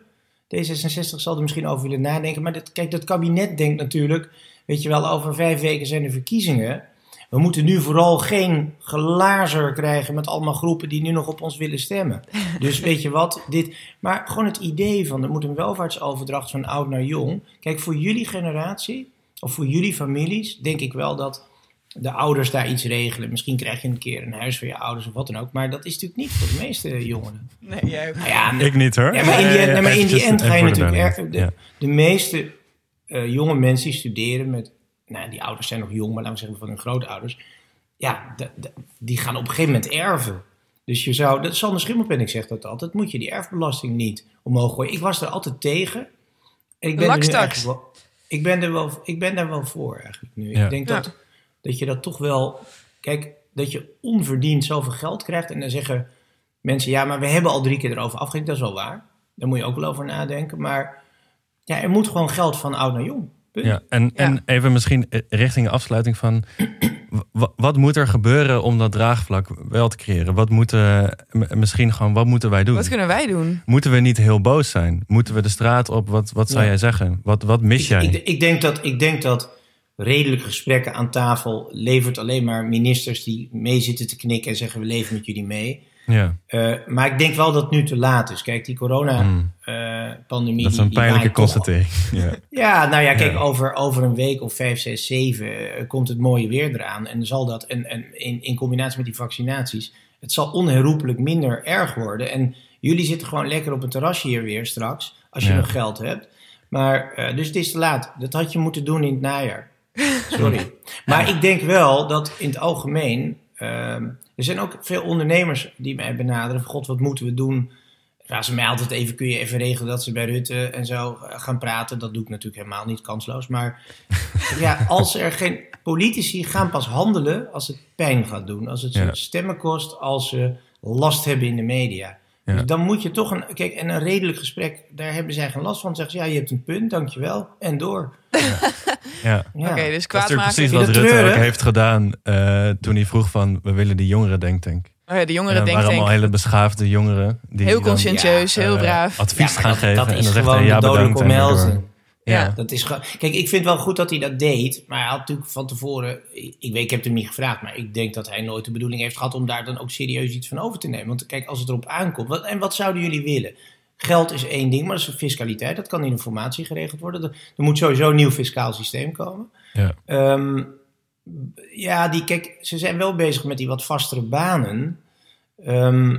D66 zal er misschien over willen nadenken. Maar dat, kijk, dat kabinet denkt natuurlijk, weet je wel, over vijf weken zijn de verkiezingen. We moeten nu vooral geen glazer krijgen met allemaal groepen die nu nog op ons willen stemmen. Dus weet je wat, dit. Maar gewoon het idee van er moet een welvaartsoverdracht van oud naar jong. Kijk, voor jullie generatie of voor jullie families denk ik wel dat de ouders daar iets regelen. Misschien krijg je een keer een huis voor je ouders of wat dan ook. Maar dat is natuurlijk niet voor de meeste jongeren. Nee, jij ook. Nou ja, Ik niet hoor. ja, maar in die, nee, maar in die end ga je natuurlijk. De, de meeste eh, jonge mensen die studeren met. Nou, die ouders zijn nog jong, maar laten we zeggen van hun grootouders. Ja, de- de- die gaan op een gegeven moment erven. Dus je zou. Dat Sander Schimmelpenning zegt dat altijd. Moet je die erfbelasting niet omhoog gooien. Ik was er altijd tegen. En ik ben er wel. Ik ben, er wel, ik ben daar wel voor eigenlijk nu. Ja. Ik denk Ja. dat dat je dat toch wel. Kijk, dat je onverdiend zoveel geld krijgt. En dan zeggen mensen: ja, maar we hebben al drie keer erover afgerekend. Dat is wel waar. Daar moet je ook wel over nadenken. Maar ja, er moet gewoon geld van oud naar jong. Punt. Ja, en, en even misschien richting de afsluiting van... wat moet er gebeuren om dat draagvlak wel te creëren? Wat moeten, misschien gewoon, wat moeten wij doen? Wat kunnen wij doen? Moeten we niet heel boos zijn? Moeten we de straat op? Wat, wat zou Ja. jij zeggen? Wat, wat mis Ik, jij? ik, ik, denk dat, ik denk dat redelijke gesprekken aan tafel levert alleen maar ministers die mee zitten te knikken en zeggen we leven met jullie mee. Ja, Eh, maar ik denk wel dat het nu te laat is. Kijk, die Mm. corona-pandemie. dat is een pijnlijke constatering. Ja. Ja, nou ja, kijk, Ja. Over, over een week of vijf, zes, zeven eh, komt het mooie weer eraan. En zal dat, en, en in, in combinatie met die vaccinaties, het zal onherroepelijk minder erg worden. En jullie zitten gewoon lekker op een terrasje hier weer straks, als je Ja. nog geld hebt. Maar, eh, dus het is te laat. Dat had je moeten doen in het najaar. Sorry. maar ik denk wel dat in het algemeen. ehm, er zijn ook veel ondernemers die mij benaderen. Van, God, wat moeten we doen? Vragen ze mij altijd even, kun je even regelen dat ze bij Rutte en zo eh, gaan praten. Dat doe ik natuurlijk helemaal niet kansloos. Maar ja, als er geen politici gaan pas handelen als het pijn gaat doen. Als het Ja. stemmen kost, als ze last hebben in de media. Ja. Dus dan moet je toch een, kijk, en een redelijk gesprek, daar hebben zij geen last van. Zeggen ze, ja, je hebt een punt, dankjewel. En door. Ja. Ja. Oké, dus Dat is kwaad natuurlijk maken. precies wat dat Rutte ook heeft gedaan eh, toen hij vroeg van... we willen die jongeren denktank. Oh ja, de En jongeren dat waren denken allemaal hele beschaafde jongeren. Die heel dan, conscientieus, Ja, heel eh, braaf. advies Ja, gaan dat, geven. dat en is dan zegt hij ja bedankt Ja. Dat is gewoon- Kijk, ik vind wel goed dat hij dat deed. Maar hij had natuurlijk van tevoren... Ik, weet, ik heb hem niet gevraagd. Maar ik denk dat hij nooit de bedoeling heeft gehad... om daar dan ook serieus iets van over te nemen. Want kijk, als het erop aankomt... Wat, en wat zouden jullie willen? Geld is één ding, maar dat is fiscaliteit. Dat kan in informatie geregeld worden. Er, er moet sowieso een nieuw fiscaal systeem komen. Ja. Ehm, ja, die, kijk, ze zijn wel bezig met die wat vastere banen. Ehm,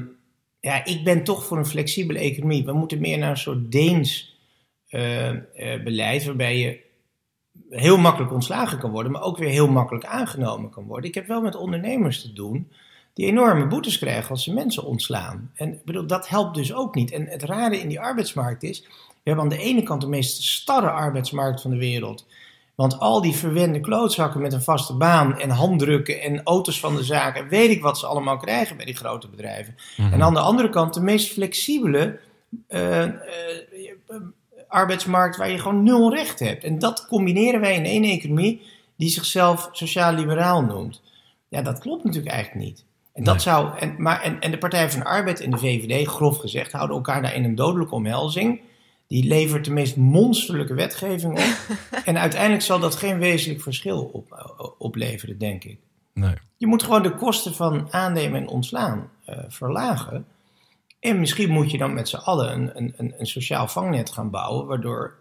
ja, ik ben toch voor een flexibele economie. We moeten meer naar een soort Deens eh, eh, beleid, waarbij je heel makkelijk ontslagen kan worden, maar ook weer heel makkelijk aangenomen kan worden. Ik heb wel met ondernemers te doen die enorme boetes krijgen als ze mensen ontslaan. En ik bedoel, dat helpt dus ook niet. En het rare in die arbeidsmarkt is, we hebben aan de ene kant de meest starre arbeidsmarkt van de wereld. Want al die verwende klootzakken met een vaste baan en handdrukken en auto's van de zaak en weet ik wat ze allemaal krijgen bij die grote bedrijven. Mhm. En aan de andere kant de meest flexibele eh, arbeidsmarkt waar je gewoon nul recht hebt. En dat combineren wij in één economie die zichzelf sociaal-liberaal noemt. Ja, dat klopt natuurlijk eigenlijk niet. En, dat Nee. zou, en, maar, en, en de Partij van de Arbeid en de VVD, grof gezegd, houden elkaar daar in een dodelijke omhelzing. Die levert de meest monsterlijke wetgeving op. en uiteindelijk zal dat geen wezenlijk verschil op, opleveren, denk ik. Nee. Je moet gewoon de kosten van aannemen en ontslaan eh, verlagen. En misschien moet je dan met z'n allen een, een, een, sociaal vangnet gaan bouwen, waardoor,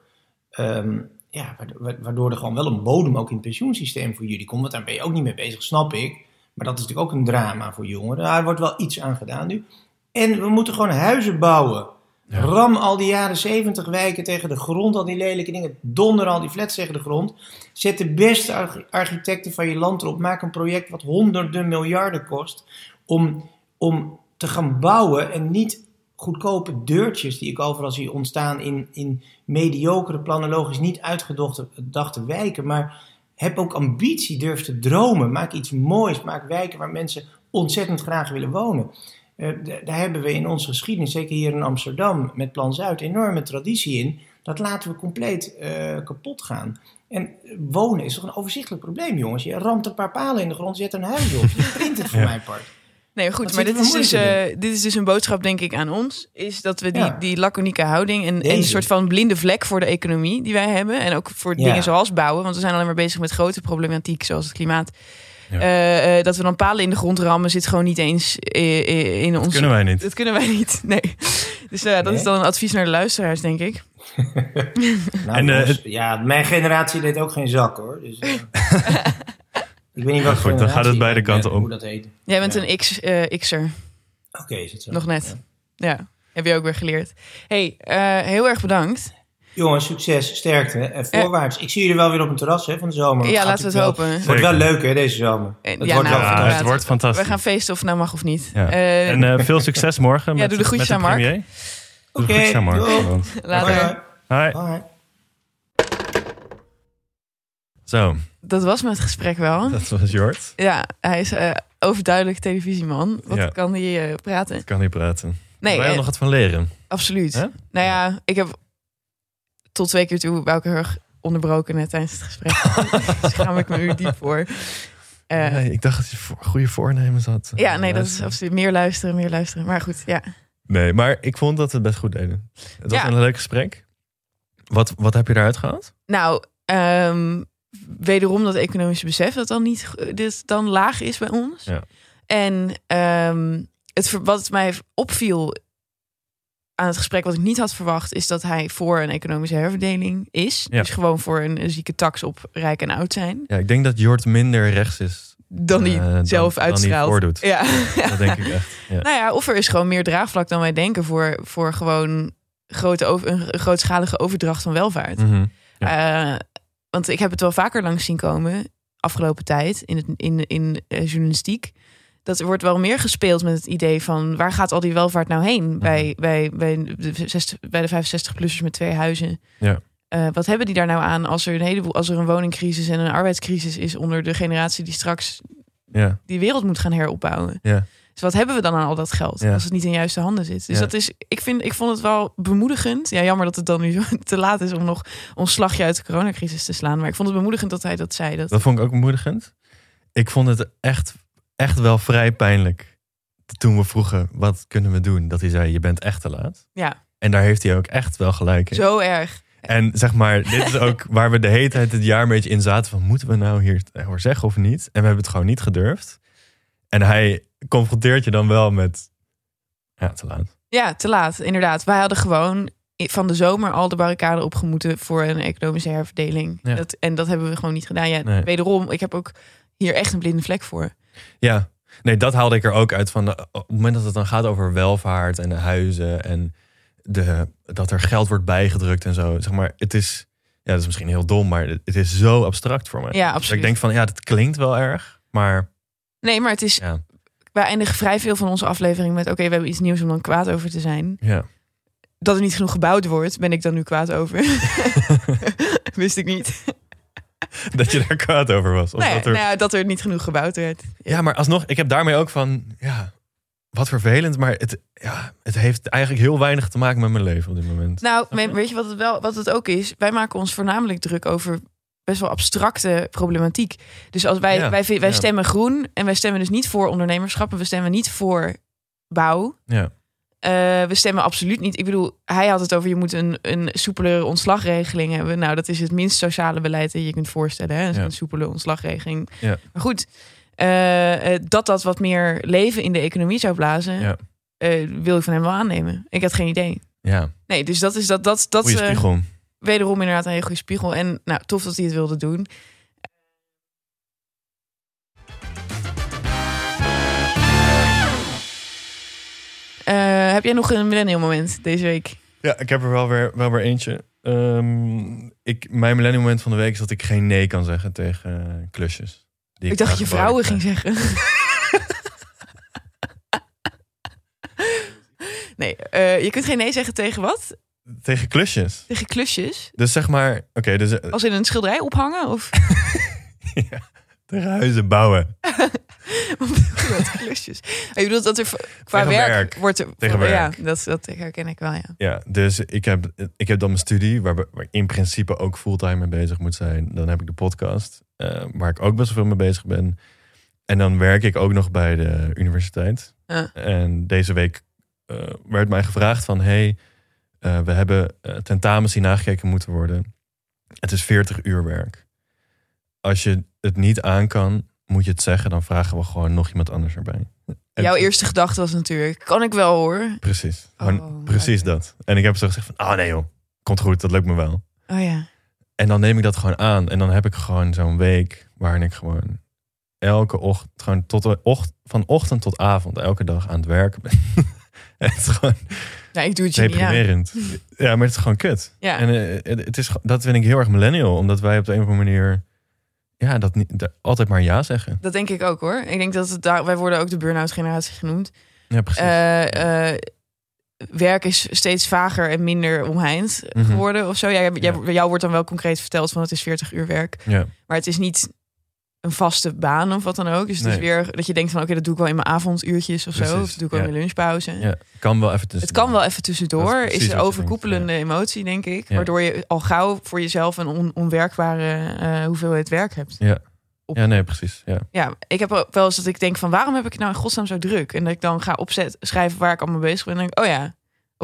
ehm, ja, waardoor, er gewoon wel een bodem ook in het pensioensysteem voor jullie komt. Want daar ben je ook niet mee bezig, snap ik. Maar dat is natuurlijk ook een drama voor jongeren. Daar wordt wel iets aan gedaan nu. En we moeten gewoon huizen bouwen. Ja. Ram al die jaren zeventig wijken tegen de grond, al die lelijke dingen. Donder al die flats tegen de grond. Zet de beste arch- architecten van je land erop. Maak een project wat honderden miljarden kost. Om, om te gaan bouwen en niet goedkope deurtjes die ik overal zie ontstaan in, in mediocre, planologisch niet uitgedachte wijken. Maar heb ook ambitie, durf te dromen. Maak iets moois. Maak wijken waar mensen ontzettend graag willen wonen. Eh, daar hebben we in onze geschiedenis, zeker hier in Amsterdam, met Plan Zuid, enorme traditie in. Dat laten we compleet eh, kapot gaan. En wonen is toch een overzichtelijk probleem, jongens. Je ramt een paar palen in de grond, zet een huis op. Je print het voor Ja. mijn part. Nee, goed, Wat maar dit is, dus, eh, dit is dus een boodschap, denk ik, aan ons. Is dat we die, Ja. die laconieke houding en, een soort van blinde vlek voor de economie die wij hebben. En ook voor Ja. dingen zoals bouwen. Want we zijn alleen maar bezig met grote problematiek, zoals het klimaat. Ja. Eh, eh, dat we dan palen in de grond rammen, zit gewoon niet eens eh, in ons. kunnen wij niet. Dat kunnen wij niet, nee. Dus eh, dat Nee? is dan een advies naar de luisteraars, denk ik. Nou, En, eh, het- ja, mijn generatie deed ook geen zak, hoor. Dus, eh, ik weet niet wat goed, dan gaat het beide kanten op. Hoe dat heet. Jij bent Ja. een X, eh, X'er, Oké, is het zo. nog net. Ja. Ja, heb je ook weer geleerd. hey, eh, heel erg bedankt. Jongens, succes, sterkte en voorwaarts. Ik zie jullie wel weer op een terras hè, van de zomer. Ja, Gaat laten we het wel- hopen. Het wordt wel leuk hè, deze zomer. Eh, Het ja, wordt nou, wel Ja, het wordt fantastisch. We gaan feesten of het nou mag of niet. Ja. Eh, en eh, veel succes morgen Ja, met, doe de groetjes met aan Mark. Doe Oké, doei. want- later. Bye. Hi. Bye. Zo, Dat was met het gesprek wel. dat was Jort. Ja, hij is eh, overduidelijk televisieman. Wat Ja. kan hij eh, praten? Ik kan niet praten. Nee, Wij hebben eh, nog wat van leren. absoluut. Nou ja, ik heb tot twee keer toe Bouke heel erg onderbroken net tijdens het gesprek. Daar schaam ik me nu diep voor. Nee, ik dacht dat je voor, goede voornemens had. ja, nee, dat is absoluut meer luisteren, meer luisteren. Maar goed, ja. Nee, maar ik vond dat we het best goed deden. Het was Ja. een leuk gesprek. Wat, wat heb je eruit gehaald? Nou, ehm, wederom dat economische besef dat dan niet dit dan laag is bij ons. Ja. En ehm, het, wat mij opviel aan het gesprek, wat ik niet had verwacht, is dat hij voor een economische herverdeling is. Ja. Dus gewoon voor een, een zieke tax op rijk en oud zijn. Ja, ik denk dat Jort minder rechts is Dan die eh, zelf dan uitstraalt. voordoet. Ja. Dat denk ik echt. Ja. Nou ja, of er is gewoon meer draagvlak dan wij denken voor, voor gewoon grote over, een grootschalige overdracht van welvaart. Mhm. Eh, want ik heb het wel vaker langs zien komen afgelopen tijd in, het, in, in eh, journalistiek. Dat er wordt wel meer gespeeld met het idee van waar gaat al die welvaart nou heen Mhm. bij, bij, bij, de 60, bij de 65-plussers met twee huizen. Ja. Eh, wat hebben die daar nou aan als er een heleboel, als er een woningcrisis en een arbeidscrisis is onder de generatie die straks Ja. die wereld moet gaan heropbouwen? Ja. Dus wat hebben we dan aan al dat geld Ja. als het niet in juiste handen zit? Dus Ja. dat is, ik, vind, ik vond het wel bemoedigend. Ja, jammer dat het dan nu te laat is om nog ons slagje uit de coronacrisis te slaan. Maar ik vond het bemoedigend dat hij dat zei. Dat, Dat vond ik ook bemoedigend. Ik vond het echt, echt wel vrij pijnlijk toen we vroegen wat kunnen we doen. Dat hij zei je bent echt te laat. ja, En daar heeft hij ook echt wel gelijk in. zo erg. En zeg maar, dit is ook waar we de hele tijd het jaar een beetje in zaten van moeten we nou hier over zeggen of niet? En we hebben het gewoon niet gedurfd. En hij confronteert je dan wel met ja, te laat. Ja, te laat, inderdaad. Wij hadden gewoon van de zomer al de barricade opgemoeten voor een economische herverdeling. Ja. Dat, en dat hebben we gewoon niet gedaan. Ja, Nee. Wederom, ik heb ook hier echt een blinde vlek voor. Ja, nee, dat haalde ik er ook uit van. de- op het moment dat het dan gaat over welvaart en de huizen en de, dat er geld wordt bijgedrukt en zo. Zeg maar, het is, ja, dat is misschien heel dom, maar het is zo abstract voor mij. Ja, Dus absoluut. ik denk van, ja, dat klinkt wel erg, maar Nee, maar het is, ja, wij eindigen vrij veel van onze aflevering met... oké, we hebben iets nieuws om dan kwaad over te zijn. ja. Dat er niet genoeg gebouwd wordt, ben ik dan nu kwaad over. Wist ik niet. dat je daar kwaad over was. Of Nee, dat er, nou ja, dat er niet genoeg gebouwd werd. Ja, maar alsnog, ik heb daarmee ook van, ja, wat vervelend, maar het, ja, het heeft eigenlijk heel weinig te maken met mijn leven op dit moment. Nou, weet je wat het, wel, wat het ook is? Wij maken ons voornamelijk druk over best wel abstracte problematiek. Dus als wij, Ja, wij, wij ja. stemmen groen en wij stemmen dus niet voor ondernemerschap en we stemmen niet voor bouw. Ja, Eh, we stemmen absoluut niet. Ik bedoel, hij had het over je moet een, een soepelere ontslagregeling hebben. Nou, dat is het minst sociale beleid dat je kunt voorstellen. Hè? Ja. Een soepele ontslagregeling. Ja. Maar goed, eh, eh, dat dat wat meer leven in de economie zou blazen, Ja. wil ik van hem wel aannemen. Ik had geen idee. ja, Nee, dus dat is dat. dat, dat goede eh, spiegel. Wederom inderdaad een hele goede spiegel. En nou, tof dat hij het wilde doen. Eh, heb jij nog een millennial moment deze week? Ja, ik heb er wel weer, wel weer eentje. Ehm, ik, mijn millennium moment van de week is dat ik geen nee kan zeggen tegen eh, klusjes. die Ik dacht dat je vrouwen ging zeggen. nee, eh, je kunt geen nee zeggen tegen wat? Tegen klusjes. Tegen klusjes? Dus zeg maar, oké, dus eh, Als in een schilderij ophangen? Of ja, tegen huizen bouwen. wat klusjes? Oh, je bedoelt dat er qua werk, werk. wordt er... Tegen ja, werk. dat, dat herken ik wel, ja. Ja, dus ik heb, ik heb dan mijn studie, waar, waar ik in principe ook fulltime mee bezig moet zijn. Dan heb ik de podcast, eh, waar ik ook best wel veel mee bezig ben. En dan werk ik ook nog bij de universiteit. Ja. En deze week eh, werd mij gevraagd van... hey, eh, we hebben eh, tentamens die nagekeken moeten worden. Het is 40 uur werk. Als je het niet aan kan, moet je het zeggen. Dan vragen we gewoon nog iemand anders erbij. En- Jouw eerste gedachte was natuurlijk, kan ik wel hoor. Precies. Oh, precies dat. En ik heb zo gezegd van, ah nee joh, komt goed, dat lukt me wel. Oh ja. En dan neem ik dat gewoon aan. En dan heb ik gewoon zo'n week waarin ik gewoon elke ochtend, gewoon tot de ocht, van ochtend tot avond, elke dag aan het werken ben. Het is gewoon Ja, ik doe het niet deprimerend. Ja, maar het is gewoon kut. Ja. En eh, het, is, dat vind ik heel erg millennial, omdat wij op de een of andere manier, ja, dat niet, altijd maar ja zeggen. Dat denk ik ook hoor. Ik denk dat het daar, wij worden ook de burn-out generatie genoemd. Ja, precies. Eh, eh, werk is steeds vager en minder omheind Mhm. geworden of zo. Ja, jij, jij- Ja. jou wordt dan wel concreet verteld van het is 40 uur werk. Ja. Maar het is niet een vaste baan of wat dan ook. Dus het is weer dat je denkt van oké, dat doe ik wel in mijn avonduurtjes of zo. Of dat doe ik wel ja. in mijn lunchpauze. ja, kan wel even. Het kan wel even tussendoor. is Is, een overkoepelende emotie, denk ik. Ja. Waardoor je al gauw voor jezelf een on- onwerkbare eh, hoeveelheid werk hebt. Ja, nee, precies. Ja. Ja, ik heb ook wel eens dat ik denk van waarom heb ik nou in godsnaam zo druk? En dat ik dan ga opzet schrijven waar ik allemaal bezig ben. En denk ik, oh ja,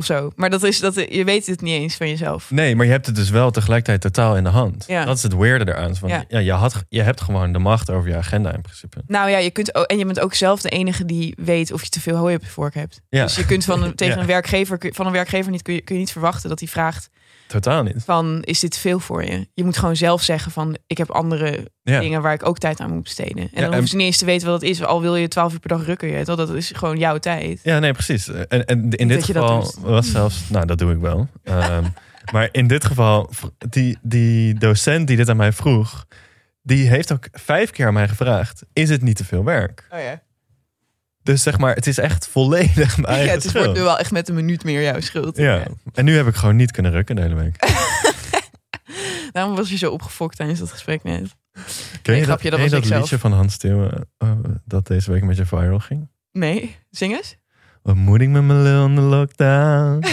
of zo. Maar dat is dat je weet het niet eens van jezelf. Nee, maar je hebt het dus wel tegelijkertijd totaal in de hand. Ja. Dat is het weirde eraan. Van, Ja. ja. je, had, je hebt gewoon de macht over je agenda in principe. Nou ja, je kunt ook, en je bent ook zelf de enige die weet of je te veel hooi op je vork hebt. Ja. Dus je kunt van een, tegen een werkgever van een werkgever niet kun je, kun je niet verwachten dat hij vraagt Totaal niet. van is dit te veel voor je? Je moet gewoon zelf zeggen van ik heb andere Ja. dingen waar ik ook tijd aan moet besteden. En Ja, dan en- hoeven ze niet eens te weten wat dat is. Al wil je 12 uur per dag rukken, je dat is gewoon jouw tijd. Ja, nee, precies. En, en in dit je geval was zelfs... Nou, dat doe ik wel. Ehm, maar in dit geval, die, die docent die dit aan mij vroeg... die heeft ook vijf keer aan mij gevraagd... is het niet te veel werk? Oh ja. Dus zeg maar, het is echt volledig mijn eigen ja, het is- wordt nu wel echt met een minuut meer jouw schuld. Ja, en nu heb ik gewoon niet kunnen rukken de hele week. Daarom was je zo opgefokt tijdens dat gesprek net. Ken je grapje, dat ken je was ik zelf. liedje van Hans Steeuwen eh, dat deze week met je viral ging? Nee, zing eens. Wat moet ik met mijn lul in de lockdown?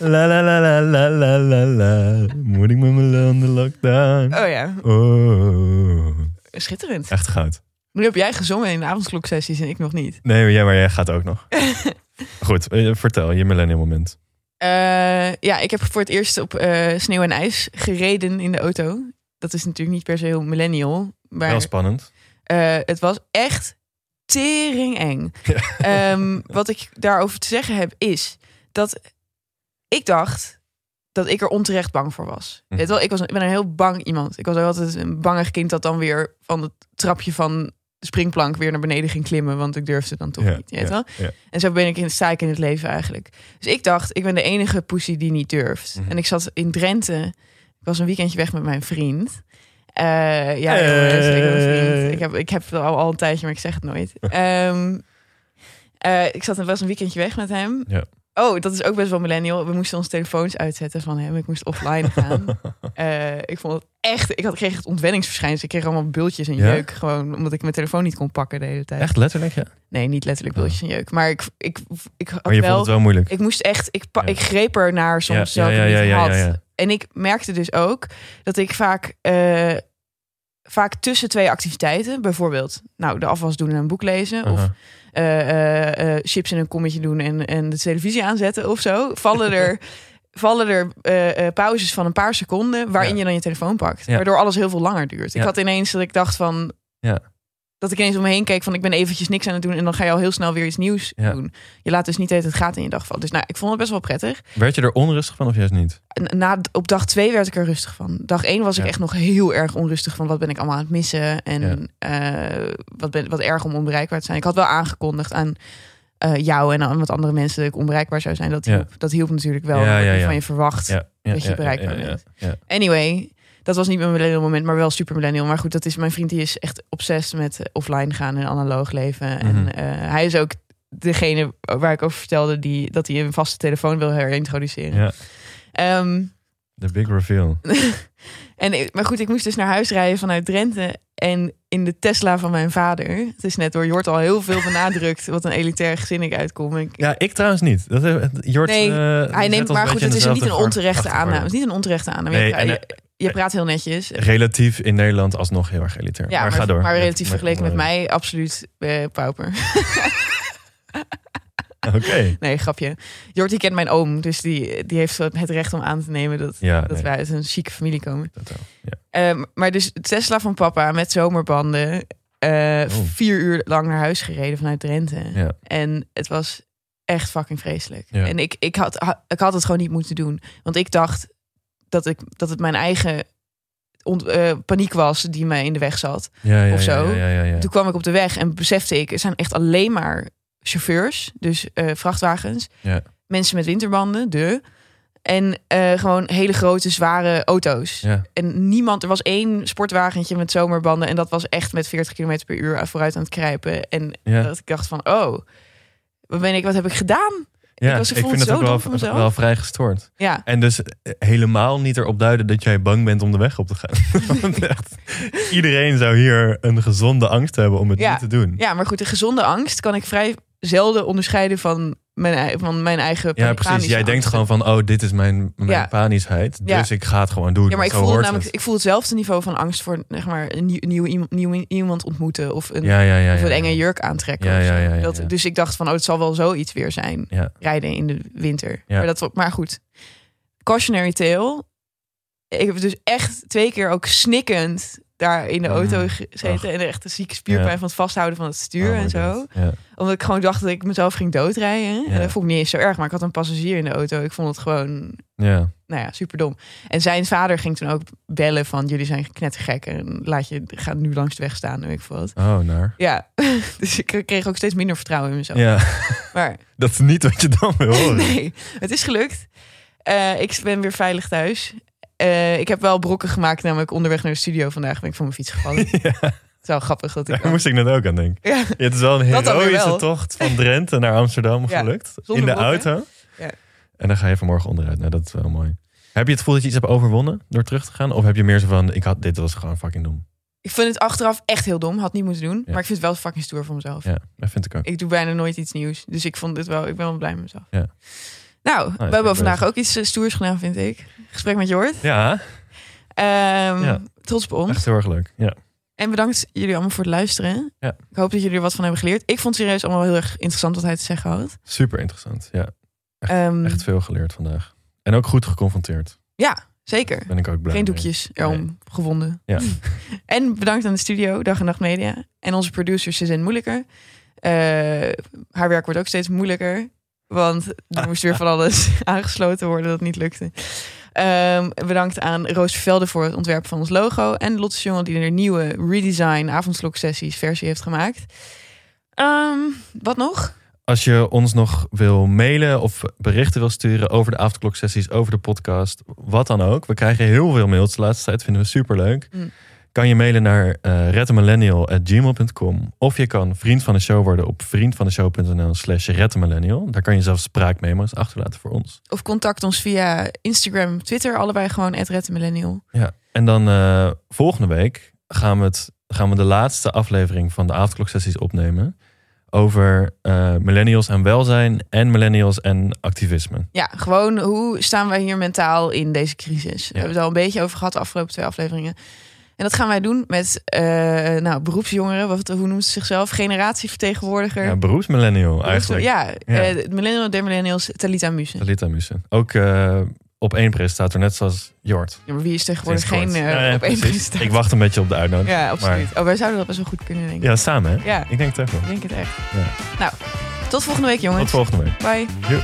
La la la la la la la la. Moet ik met mijn lul in de lockdown? Oh ja, Oh. schitterend. Echt goud. Nu heb jij gezongen in de avondkloksessies en ik nog niet. Nee, maar jij, maar jij gaat ook nog. Goed, eh, vertel je millennial moment. Eh, ja, ik heb voor het eerst op eh, sneeuw en ijs gereden in de auto. Dat is natuurlijk niet per se heel millennial. Maar Wel spannend. het was echt tering eng. Ehm, wat ik daarover te zeggen heb is dat ik dacht dat ik er onterecht bang voor was. Weet je wel, ik, was, ik ben een heel bang iemand. Ik was altijd een bangig kind dat dan weer van het trapje van de springplank weer naar beneden ging klimmen, want ik durfde dan toch Ja, niet. Je weet ja, wel? ja. En zo ben ik in sta ik in het leven eigenlijk. Dus ik dacht, ik ben de enige poesie die niet durft. Mhm. En ik zat in Drenthe. Ik was een weekendje weg met mijn vriend. Eh, ja, jongens, ik vriend. Ik heb, ik heb het al, al een tijdje, maar ik zeg het nooit. Ehm, eh, ik zat was een weekendje weg met hem. Ja. Oh, dat is ook best wel millennial. We moesten onze telefoons uitzetten van hem. Ik moest offline gaan. Eh, ik vond het echt... Ik had, kreeg het ontwenningsverschijnsel. Ik kreeg allemaal bultjes en Ja? jeuk. Gewoon omdat ik mijn telefoon niet kon pakken de hele tijd. Echt letterlijk, ja? Nee, niet letterlijk bultjes en jeuk. Maar ik, ik, ik had Maar je wel... vond het wel moeilijk. Ik moest echt... Ik, Ja. ik greep er naar soms Ja, zelf niet had. En ik merkte dus ook dat ik vaak... eh, vaak tussen twee activiteiten... Bijvoorbeeld, nou, de afwas doen en een boek lezen... of chips in een kommetje doen en, en de televisie aanzetten of zo, vallen er, vallen er eh, eh, pauzes van een paar seconden waarin Ja. je dan je telefoon pakt. Ja. Waardoor alles heel veel langer duurt. Ik had ineens dat ik dacht van. Dat ik ineens om me heen keek van ik ben eventjes niks aan het doen en dan ga je al heel snel weer iets nieuws Ja. doen. Je laat dus niet het gaat in je dag vallen. Dus nou, ik vond het best wel prettig. Werd je er onrustig van of juist niet? Na, op dag twee werd ik er rustig van. Dag één was ik echt nog heel erg onrustig van wat ben ik allemaal aan het missen. En eh, wat, ben, wat erg om onbereikbaar te zijn. Ik had wel aangekondigd aan eh, jou en aan wat andere mensen dat ik onbereikbaar zou zijn. Dat Ja. hielp, dat hielp natuurlijk wel. Ja, wat ja, je ja. van je verwacht. Ja, ja, Dat je ja, bereikbaar ja, ja, bent. ja. Anyway, dat was niet mijn millennial moment, maar wel super millennial. Maar goed, dat is mijn vriend die is echt obsessief met eh, offline gaan en analoog leven. Mhm. En eh, hij is ook degene waar ik over vertelde die dat hij een vaste telefoon wil herintroduceren. Ja, Ehm, de big reveal. en, maar goed, ik moest dus naar huis rijden vanuit Drenthe. En in de Tesla van mijn vader. Het is net door Jort al heel veel benadrukt. wat een elitair gezin ik uitkom. Ik, Ja, ik trouwens niet. Dat, heeft- Jort, Nee, eh, hij neemt, maar goed, het is niet een onterechte aanname. Het is niet een onterechte aanname. Nee, en, je, praat heel netjes. Relatief in Nederland alsnog heel erg elitair. Ja, maar, maar, ga door. maar relatief Met- vergeleken met met- mij, absoluut eh, pauper. Oké. nee, grapje. Jort die kent mijn oom, dus die, die heeft het recht om aan te nemen dat, Ja, dat nee, wij uit een chique familie komen. totaal. Ja. Ehm, maar dus Tesla van papa met zomerbanden. eh, Oh. Vier uur lang naar huis gereden vanuit Drenthe. Ja. En het was echt fucking vreselijk. En ik, ik, had, ha- ik had het gewoon niet moeten doen. Want ik dacht dat, ik, dat het mijn eigen ont- eh, paniek was die mij in de weg zat. Ja, ja, Of zo. Ja. Toen kwam ik op de weg en besefte ik, er zijn echt alleen maar chauffeurs, dus eh, vrachtwagens, Ja. mensen met winterbanden, de. En eh, gewoon hele grote, zware auto's. En niemand, er was één sportwagentje met zomerbanden. En dat was echt met 40 km per uur vooruit aan het krijpen. En Ja. dat ik dacht van, oh, wat ben ik, wat heb ik gedaan? Ja, was, ik vind het ook wel, wel vrij gestoord. Ja, En dus eh, helemaal niet erop duiden dat jij bang bent om de weg op te gaan. Want echt, iedereen zou hier een gezonde angst hebben om het Ja. niet te doen. ja, maar goed, de gezonde angst kan ik vrij zelden onderscheiden van mijn, van mijn eigen Ja, precies. Jij denkt gewoon van, oh, dit is mijn, mijn Ja. panischheid. Ja. Dus ik ga het gewoon doen. Ja, maar ik Zo voel, namelijk, het. ik voel hetzelfde niveau van angst voor zeg maar, een nieuw, nieuwe, iemand- nieuwe iemand ontmoeten. Of een, Ja, of een enge jurk aantrekken. Ja, of zo. ja, ja, ja, dat. Dus ik dacht van, oh, het zal wel zoiets weer zijn. Rijden in de winter. Ja. Maar, dat, maar goed. Cautionary tale. Ik heb dus echt twee keer ook snikkend daar in de Mm. auto gezeten. En echt een zieke spierpijn Ja. van het vasthouden van het stuur Oh en zo. Ja. Omdat ik gewoon dacht dat ik mezelf ging doodrijden. Ja. En dat vond ik niet eens zo erg. Maar ik had een passagier in de auto. Ik vond het gewoon ja. nou ja, super dom. En zijn vader ging toen ook bellen van jullie zijn knettergek en laat je ga nu langs de weg staan, weet ik veel wat. Oh, naar. Ja, dus ik kreeg ook steeds minder vertrouwen in mezelf. Ja, Maar dat is niet wat je dan wil horen. nee, het is gelukt. Eh, ik ben weer veilig thuis. Eh, ik heb wel brokken gemaakt, namelijk onderweg naar de studio vandaag ben ik van mijn fiets gevallen. Ja, Het is wel grappig dat ik daar moest ik net ook aan denken. Ja, Ja, het is wel een heroïsche tocht van Drenthe naar Amsterdam gelukt. in de brokken. auto. Ja. En dan ga je vanmorgen onderuit. Nou, dat is wel mooi. Heb je het gevoel dat je iets hebt overwonnen door terug te gaan? Of heb je meer zo van, ik had, dit was gewoon fucking dom. ik vind het achteraf echt heel dom, had niet moeten doen. Ja. Maar ik vind het wel fucking stoer voor mezelf. Ja, dat vind ik ook. Ik doe bijna nooit iets nieuws. Dus ik vond dit wel, ik ben wel blij met mezelf. Ja. Nou, we ben hebben vandaag bezig. ook iets eh, stoers gedaan, vind ik. Gesprek met Jort. Ja, Ehm, Ja. Trots op ons. echt heel erg leuk. Ja. En bedankt jullie allemaal voor het luisteren. Ja. Ik hoop dat jullie er wat van hebben geleerd. Ik vond het serieus allemaal heel erg interessant wat hij te zeggen had. Super interessant. Ja, Echt- Ehm, echt veel geleerd vandaag. En ook goed geconfronteerd. Ja, zeker. Ben ik ook blij Geen mee. doekjes erom gevonden. Ja. En bedankt aan de studio, Dag en Nacht Media. En onze producer Suzanne Moeilijker. Eh, haar werk wordt ook steeds moeilijker. Want er moest weer van alles aangesloten worden dat niet lukte. Ehm, bedankt aan Roos Velde voor het ontwerp van ons logo. En Lotte Jongen die een nieuwe redesign avondslok sessies versie heeft gemaakt. Ehm, wat nog? Als je ons nog wil mailen of berichten wil sturen over de avondkloksessies, over de podcast, wat dan ook. We krijgen heel veel mails de laatste tijd, vinden we super leuk. Mm. Kan je mailen naar uh, of je kan vriend van de show worden op vriendvandeshow.nl slash reddenmillennial. Daar kan je zelfs spraakmemo's achterlaten voor ons. Of contact ons via Instagram, Twitter, allebei gewoon @redmillennial. Ja. En dan eh, volgende week gaan we, het, gaan we de laatste aflevering van de avondkloksessies opnemen. Over eh, millennials en welzijn en millennials en activisme. Ja, gewoon hoe staan wij hier mentaal in deze crisis? We hebben het al een beetje over gehad de afgelopen twee afleveringen. En dat gaan wij doen met uh, nou, beroepsjongeren, wat, hoe noemt ze zichzelf? Generatievertegenwoordiger. Ja, beroepsmillennial eigenlijk. Ja, Ja. Uh, millennial der millennials, Talita Muse. Talita Muse. Ook uh, op één presentator, net zoals Jort. Ja, maar wie is tegenwoordig geen op één presentator? Ik wacht een beetje op de uitnodiging. Ja, absoluut. Maar- Oh, wij zouden dat best wel goed kunnen denken. Ja, samen hè? Ja. Ik denk het echt wel. Ik denk het echt. Ja. Nou, tot volgende week jongens. Tot volgende week. Bye.